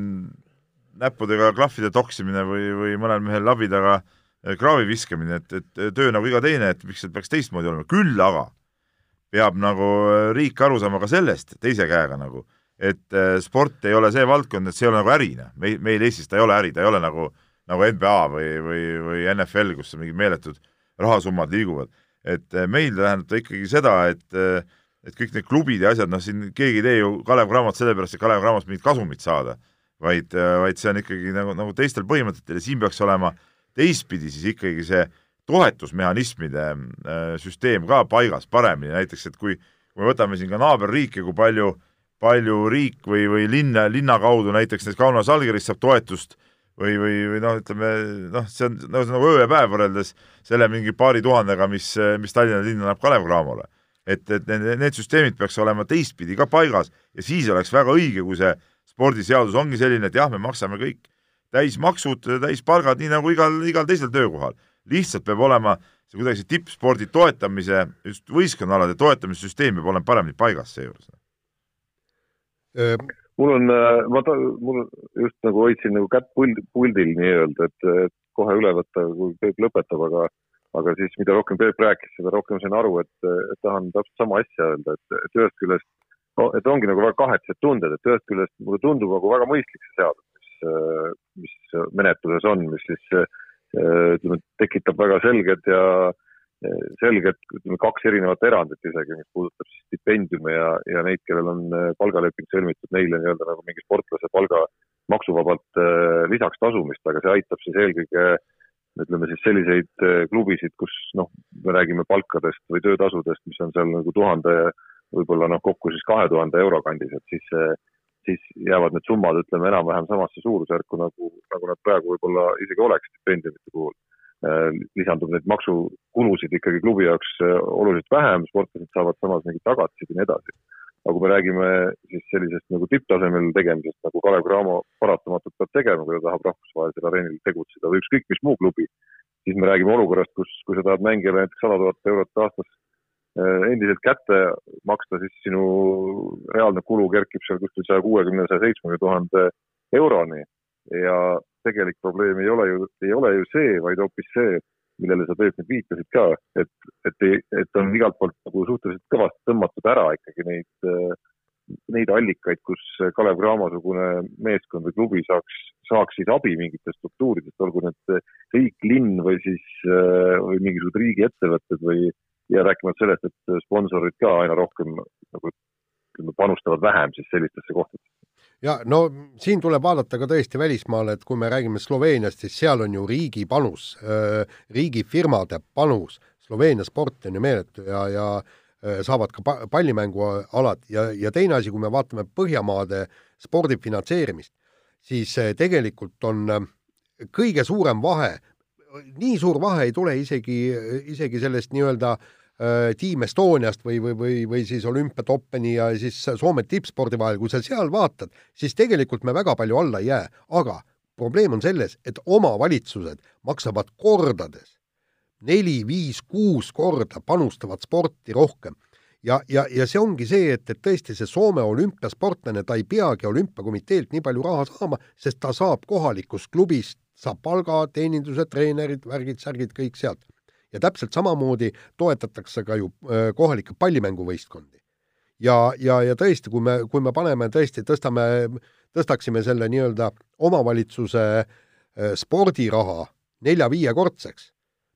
näppudega klahvide toksimine või, või mõnel mehel labi taga kraavi viskamine, et, et töö nagu iga teine, et miks see peaks teistmoodi olema, küll aga peab nagu äh, riik aru saama ka sellest teise käega nagu, et äh, sport ei ole see valdkond, et see ei ole nagu äri, noh, meil, meil Eestis ta ei ole äri, ta ei ole nagu, nagu NBA või, või, või NFL, kus mingid meeletud rahasummad liiguvad. et äh, meil tähendab ta ikkagi seda, et et kõik need klubid ja asjad, noh siin keegi ei tee ju Kalev Cramot sellepärast, et Kalev Cramost mingit kasumit saada, vaid, vaid see on ikkagi nagu, nagu teistel põhimõtetel ja siin peaks olema teistpidi siis ikkagi see toetusmehhanismide äh, süsteem ka paigas paremini, näiteks et kui, kui me võtame siin ka naaberriike, kui palju, palju riik või, või linna, linna kaudu näiteks näiteks Kaunas Algeris saab toetust või, või, või noh, ütleme noh, see on nagu, nagu öö ja päev võrreldes selle mingi paari tuhandega, mis, mis Tallinna linn annab Kalev Cramole et, et need, need süsteemid peaks olema teistpidi ka paigas ja siis oleks väga õige, kui see spordiseadus ongi selline, et jah, me maksame kõik täismaksud, täispalgad, nii nagu igal, igal teisel töökohal. lihtsalt peab olema see kuidagi see tippspordi toetamise, just võistkonnaalade toetamise süsteem peab olema paremini paigas seejuures. Mul on, ma ta-, mul just nagu hoidsin nagu kätt puld, puldil nii-öelda, et, kohe üle võtta, kui Peep lõpetab, aga aga siis, mida rohkem Peep rääkis, seda rohkem sain aru, et, et tahan täpselt sama asja öelda, et, et ühest küljest no, et ongi nagu väga kahetsed tunded, et ühest küljest mulle tundub nagu väga mõistlik see seadus, mis, mis menetluses on, mis siis ütleme, tekitab väga selged ja selged, ütleme kaks erinevat erandit isegi, mis puudutab siis stipendiume ja, ja neid, kellel on palgaleping sõlmitud, neile nii-öelda nagu mingi sportlase palga maksuvabalt lisaks tasumist, aga see aitab siis eelkõige äh, ütleme siis selliseid äh, klubisid, kus noh, me räägime palkadest või töötasudest, mis on seal nagu tuhande, võib-olla noh, kokku siis kahe tuhande euro kandis, et siis, äh, siis jäävad need summad, ütleme enam-vähem samasse suurusjärku nagu, nagu nad praegu võib-olla isegi oleks stipendiumite puhul. Äh, lisandub neid maksukulusid ikkagi klubi jaoks oluliselt vähem, sportlased saavad samas mingid tagatised ja nii edasi. Aga kui me räägime siis sellisest nagu tipptasemel tegemisest, nagu Kalev Cramo paratamatult peab tegema, kui ta tahab rahvusvahelisel areenil tegutseda või ükskõik mis muu klubi, siis me räägime olukorrast, kus, kui sa tahad mängijale näiteks sada tuhat eurot aastas eh, endiselt kätte maksta, siis sinu reaalne kulu kerkib seal kuskil saja kuuekümne, saja seitsmekümne tuhande euroni. Ja tegelik probleem ei ole ju, ei ole ju see, vaid hoopis see, millele sa nüüd viitasid ka, et, et, et on igalt poolt nagu suhteliselt kõvasti tõmmatud ära ikkagi neid, neid allikaid, kus Kalev Cramo-sugune meeskond või klubi saaks, saaks siis abi mingitest struktuuridest, olgu need riik, linn või siis või mingisugused riigiettevõtted või ja rääkimata sellest, et sponsorid ka aina rohkem nagu ütleme, panustavad vähem siis sellistesse kohtadesse ja no siin tuleb vaadata ka tõesti välismaale, et kui me räägime Sloveeniast, siis seal on ju riigi panus, riigifirmade panus, Sloveenia sport on ju meeletu ja, ja saavad ka pallimängualad. Ja, ja teine asi, kui me vaatame Põhjamaade spordi finantseerimist, siis tegelikult on kõige suurem vahe, nii suur vahe ei tule isegi, isegi sellest nii-öelda äh, Äh, Team Estoniast või, või, või, või siis olümpiatoppeni ja siis Soome tippspordi vahel, kui sa seal vaatad, siis tegelikult me väga palju alla ei jää, aga probleem on selles, et omavalitsused maksavad kordades, neli, viis, kuus korda panustavad sporti rohkem. ja, ja, ja see ongi see, et, et tõesti see Soome olümpiasportlane, ta ei peagi olümpiakomiteelt nii palju raha saama, sest ta saab kohalikust klubist, saab palga, teeninduse, treenerid, värgid, särgid, kõik sealt ja täpselt samamoodi toetatakse ka ju äh, kohalikke pallimänguvõistkondi. ja, ja, ja tõesti, kui me, kui me paneme tõesti, tõstame, tõstaksime selle nii-öelda omavalitsuse äh, spordiraha nelja-viiekordseks,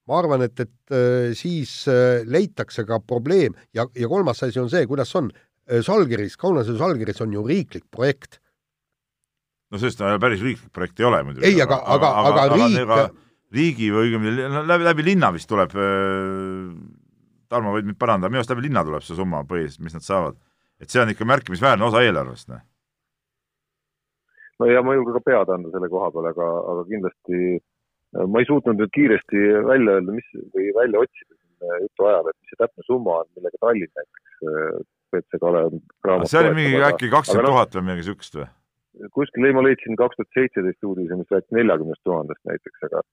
ma arvan, et, et äh, siis leitakse ka probleem ja, ja kolmas asi on see, kuidas on, Žalgiris, Kaunase Žalgiris on ju riiklik projekt. no sellest päris riiklik projekt ei ole muidugi. ei, aga, aga, aga, aga, aga riik aga riigi või õigemini läbi, läbi linna vist tuleb, äh, Tarmo võid mind parandada, minu arust läbi linna tuleb see summa põhiliselt, mis nad saavad. et see on ikka märkimisväärne osa eelarvest, noh. no ja ma ei julge ka pead anda selle koha peal, aga, aga kindlasti äh, ma ei suutnud nüüd kiiresti välja öelda, mis või välja otsida jutu ajal, et mis see täpne summa on, millega Tallinn näiteks WC äh, Kalev raamat see oli mingi äkki kakskümmend noh, tuhat või midagi niisugust või? kuskil, ei ma leidsin kaks tuhat seitseteist uudise, mis rääkis neljakümnest tuhandest näiteks, aga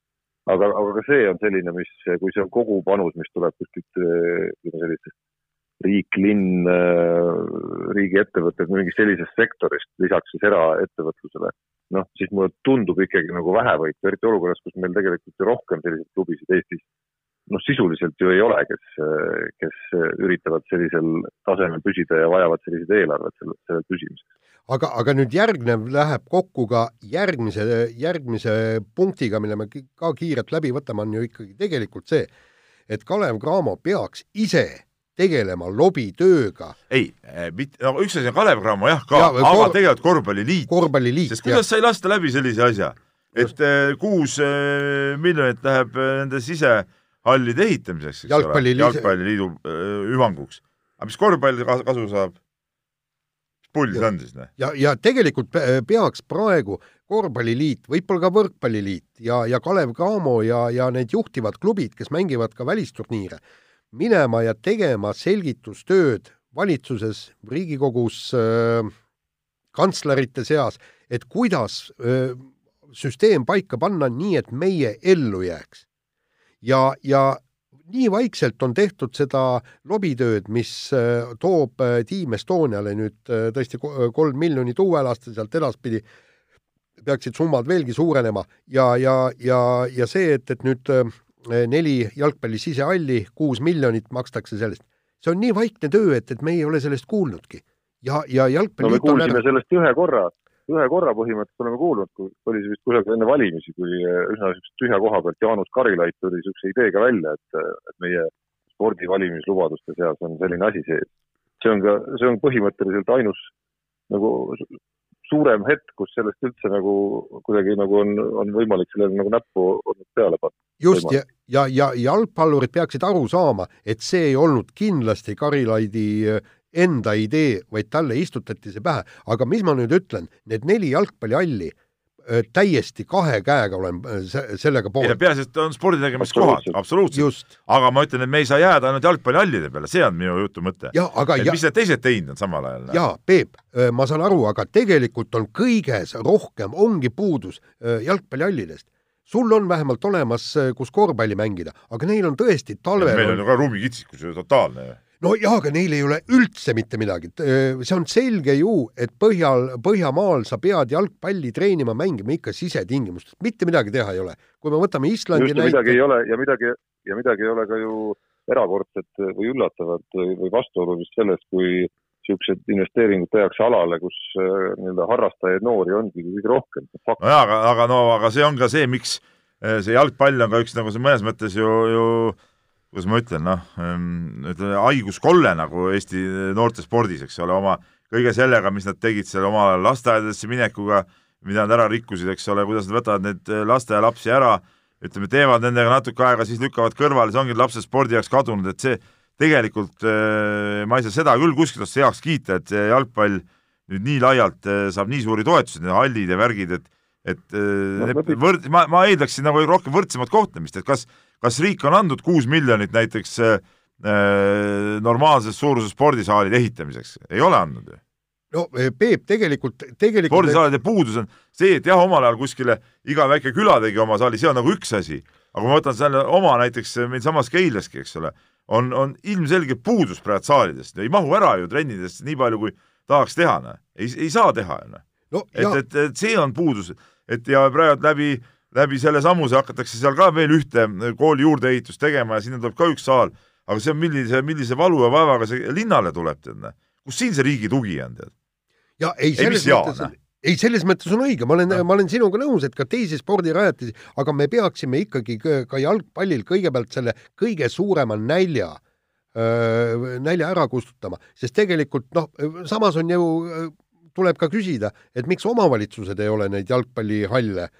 aga, aga ka see on selline, mis, kui see on kogu panus, mis tuleb kuskilt ütleme sellistest riik, linn, riigiettevõtted, mingist sellisest sektorist, lisaks siis eraettevõtlusele, noh, siis mulle tundub ikkagi nagu vähevõitu, eriti olukorras, kus meil tegelikult ju rohkem selliseid klubisid Eestis noh, sisuliselt ju ei ole, kes, kes üritavad sellisel tasemel püsida ja vajavad selliseid eelarveid selle, sellel püsimiseks aga, aga nüüd järgnev läheb kokku ka järgmise, järgmise punktiga, mille me ka kiirelt läbi võtame, on ju ikkagi tegelikult see, et Kalev Cramo peaks ise tegelema lobitööga. ei, eh, mitte, no üks asi on Kalev Cramo jah ka ja,, aga kor... tegelikult Korvpalliliit. korvpalliliit, sest kuidas sai lasta läbi sellise asja, et eh, kuus eh, miljonit läheb nende sisehallide ehitamiseks, eks Jalgpalli ole, jalgpalliliidu hüvanguks. aga mis korvpall kasu saab? pull see on siis, noh? ja, ja tegelikult peaks praegu korvpalliliit, võib-olla ka võrkpalliliit ja, ja Kalev Cramo ja, ja need juhtivad klubid, kes mängivad ka välisturniire, minema ja tegema selgitustööd valitsuses, Riigikogus äh,, kantslerite seas, et kuidas äh, süsteem paika panna nii, et meie ellu jääks. Ja, ja nii vaikselt on tehtud seda lobitööd, mis äh, toob äh, Team Estoniale nüüd äh, tõesti kolm miljonit uuel aastal, sealt edaspidi peaksid summad veelgi suurenema. Ja, ja, ja, ja see, et, et nüüd neli jalgpalli sisehalli, kuus miljonit makstakse sellest, see on nii vaikne töö, et, et me ei ole sellest kuulnudki. ja, ja jalgpalli no me kuulsime sellest ühe korra ühe korra põhimõtteliselt oleme kuulnud, kui oli see vist kusagil enne valimisi, kui eh, üsna niisuguse tühja koha pealt Jaanus Karilaid tuli niisuguse ideega välja, et, et meie spordi valimislubaduste seas on selline asi sees. see on ka, see on põhimõtteliselt ainus nagu suurem hetk, kus sellest üldse nagu kuidagi nagu on, on võimalik sellele nagu näppu peale panna. just, ja, ja, ja jalgpallurid peaksid aru saama, et see ei olnud kindlasti Karilaidi enda idee, vaid talle istutati see pähe. aga mis ma nüüd ütlen, need neli jalgpallihalli, täiesti kahe käega olen sellega poolt. peaasi, et on spordi tegemiskohad, absoluutselt. aga ma ütlen, et me ei saa jääda ainult jalgpallihallide peale, see on minu jutu mõte. Ja, et ja, mis need teised teinud on samal ajal? jaa, Peep, ma saan aru, aga tegelikult on kõiges rohkem, ongi puudus jalgpallihallidest sul on vähemalt olemas, kus korvpalli mängida, aga neil on tõesti talvel meil on ju ka ruumikitsikus ju totaalne no jaa, aga neil ei ole üldse mitte midagi. see on selge ju, et Põhjal, Põhjamaal sa pead jalgpalli treenima, mängima ikka sisetingimustes, mitte midagi teha ei ole. kui me võtame Islandi näite. midagi ei ole ja midagi, ja midagi ei ole ka ju erakordset või üllatavat või vastuolulist sellest, kui niisugused investeeringud tehakse alale, kus nii-öelda harrastajaid noori ongi kõige rohkem. nojaa, aga, aga no aga see on ka see, miks see jalgpall on ka üks nagu see mõnes mõttes ju, ju kuidas ma ütlen, noh, ütleme haiguskolle nagu Eesti noortespordis, eks ole, oma kõige sellega, mis nad tegid seal ajal lasteaedadesse minekuga, mida nad ära rikkusid, eks ole, kuidas nad võtavad neid lasteaialapsi ära, ütleme, teevad nendega natuke aega, siis lükkavad kõrvale, see ongi lapsed spordi jaoks kadunud, et see tegelikult äh, ma ei saa seda küll kuskilt otsast heaks kiita, et jalgpall nüüd nii laialt äh, saab nii suuri toetusi, need hallid ja värgid, et et no, võrd-, ma, ma eeldaksin nagu rohkem võrdsemat kohtlemist, et kas kas riik on andnud kuus miljonit näiteks äh, äh normaalses suuruses spordisaalide ehitamiseks, ei ole andnud ju. No eh, Peep, tegelikult, tegelikult spordisaalide puudus on see, et jah, omal ajal kuskile iga väike küla tegi oma saali, see on nagu üks asi, aga kui ma võtan selle oma näiteks meil samas Keilaski, eks ole, on, on ilmselge puudus praegu saalidest, ei mahu ära ju trennidest nii palju, kui tahaks teha, noh. ei, ei saa teha noh. no, et, et, et see on puudus, et ja praegu läbi läbi selle sammuse hakatakse seal ka veel ühte kooli juurdeehitust tegema ja sinna tuleb ka üks saal, aga see on millise, millise valu ja vaevaga see linnale tuleb, tead kus siin see riigi tugi on, tead? ja ei, selles ei, mõttes, ei, selles mõttes on õige, ma olen, ma olen sinuga nõus, et ka teisi spordirajatisi, aga me peaksime ikkagi ka jalgpallil kõigepealt selle kõige suurema nälja nälja ära kustutama, sest tegelikult noh, samas on ju, tuleb ka küsida, et miks omavalitsused ei ole neid jalgpallihalle äh,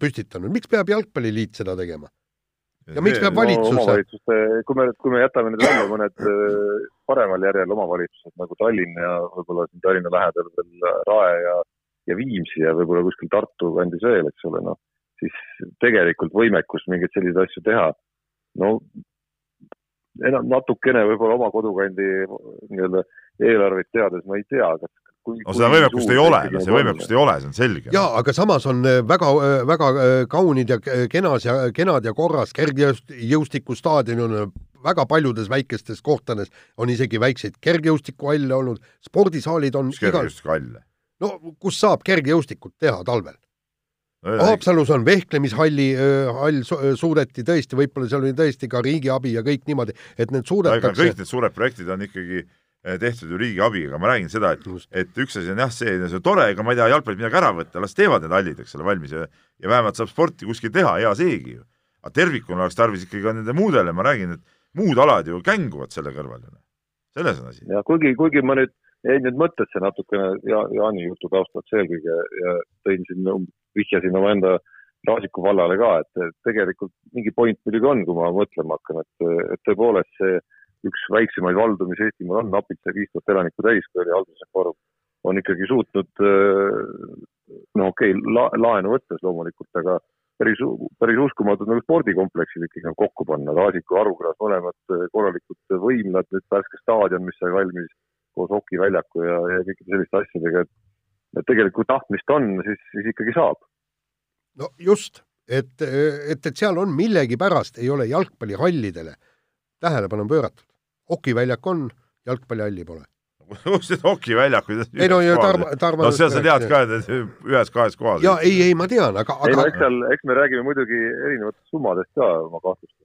püstitanud, miks peab Jalgpalliliit seda tegema? ja miks peab valitsus no, kui me, kui me jätame nüüd välja mõned paremal järjel omavalitsused nagu Tallinn ja võib-olla siin Tallinna lähedal veel Rae ja, ja Viimsi ja võib-olla kuskil Tartu kandis veel, eks ole, noh, siis tegelikult võimekust mingeid selliseid asju teha, no enam natukene võib-olla oma kodukandi nii-öelda eelarveid teades ma ei tea, kas no seda võimekust ei ole, no see võimekust ei ole, see on selge. jaa, aga samas on äh, väga, äh, väga äh, kaunid ja kenas ja kenad ja korras kergejõustikustaadion on väga paljudes väikestes kohtades on isegi väikseid kergejõustikuhalle olnud, spordisaalid on mis kergejõustikuhalle? no kus saab kergejõustikut teha talvel? Haapsalus on vehklemishalli hall suudeti tõesti, võib-olla seal oli tõesti ka riigiabi ja kõik niimoodi, et need suudetakse. kõik need suured projektid on ikkagi Eh, tehtud ju riigi abiga, ma räägin seda, et, et üks asi on jah, see, see on tore, ega ma ei taha jalgpallilt midagi ära võtta, las teevad need hallid, eks ole, valmis ja, ja vähemalt saab sporti kuskil teha, hea seegi ju. aga tervikuna oleks tarvis ikkagi ka nende muudele, ma räägin, et muud alad ju känguvad selle kõrval ju. selles on asi. ja kuigi, kuigi ma nüüd jäin nüüd mõttesse natukene ja, Jaani jutu taustaks eelkõige ja tõin siin, vihjasin omaenda Raasiku vallale ka, et tegelikult mingi point muidugi on, kui ma mõtlema hakkan, et, et tõepoolest see üks väiksemaid valdu, mis Eestimaal on, napilt sai viis tuhat elanikku täis, kui oli haldusreform, on ikkagi suutnud no okei okay, la,, laenu võttes loomulikult, aga päris, päris uskumatud nagu spordikompleksid ikkagi nagu kokku panna, Raasiku, Arukülas mõlemad korralikud võimlad, nüüd värske staadion, mis sai valmis koos hokiväljaku ja, ja kõikide selliste asjadega, et et tegelikult tahtmist on, siis, siis ikkagi saab. no just, et, et, et seal on millegipärast, ei ole jalgpallihallidele tähelepanu pööratud. Hokiväljak on, jalgpallihalli pole kus need hokiväljakud ei no ju Tarmo, Tarmo no seal sa tead ka, et ühes-kahes kohas. ja ei, ei ma tean, aga, aga ei no eks seal, eks me räägime muidugi erinevatest summadest ka oma kahtlustest,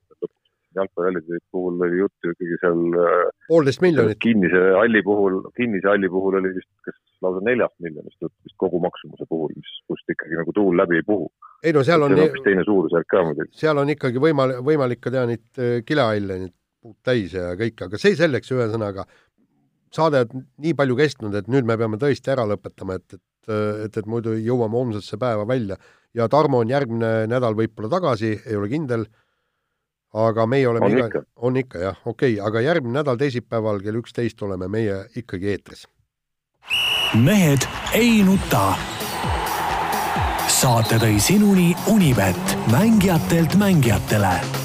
jalgpallihallide puhul oli juttu ikkagi seal äh, poolteist miljonit. kinnise halli puhul, kinnise halli puhul oli vist kas lausa neljast miljonist jutt vist kogu maksumuse puhul, mis, kust ikkagi nagu tuul läbi ei puhu. ei no seal on, on teine suurusjärk ka muidugi. seal on ikkagi võimalik, võimalik ka teha neid äh, kilehalle, neid puud täis ja kõik, aga see selleks, ühesõnaga saade on nii palju kestnud, et nüüd me peame tõesti ära lõpetama, et, et, et, et muidu jõuame homsesse päeva välja ja Tarmo on järgmine nädal võib-olla tagasi, ei ole kindel aga meie oleme on iga, ikka, on ikka jah, okei okay,, aga järgmine nädal teisipäeval kell üksteist oleme meie ikkagi eetris. mehed ei nuta. saate tõi sinuni Unibet, mängijatelt mängijatele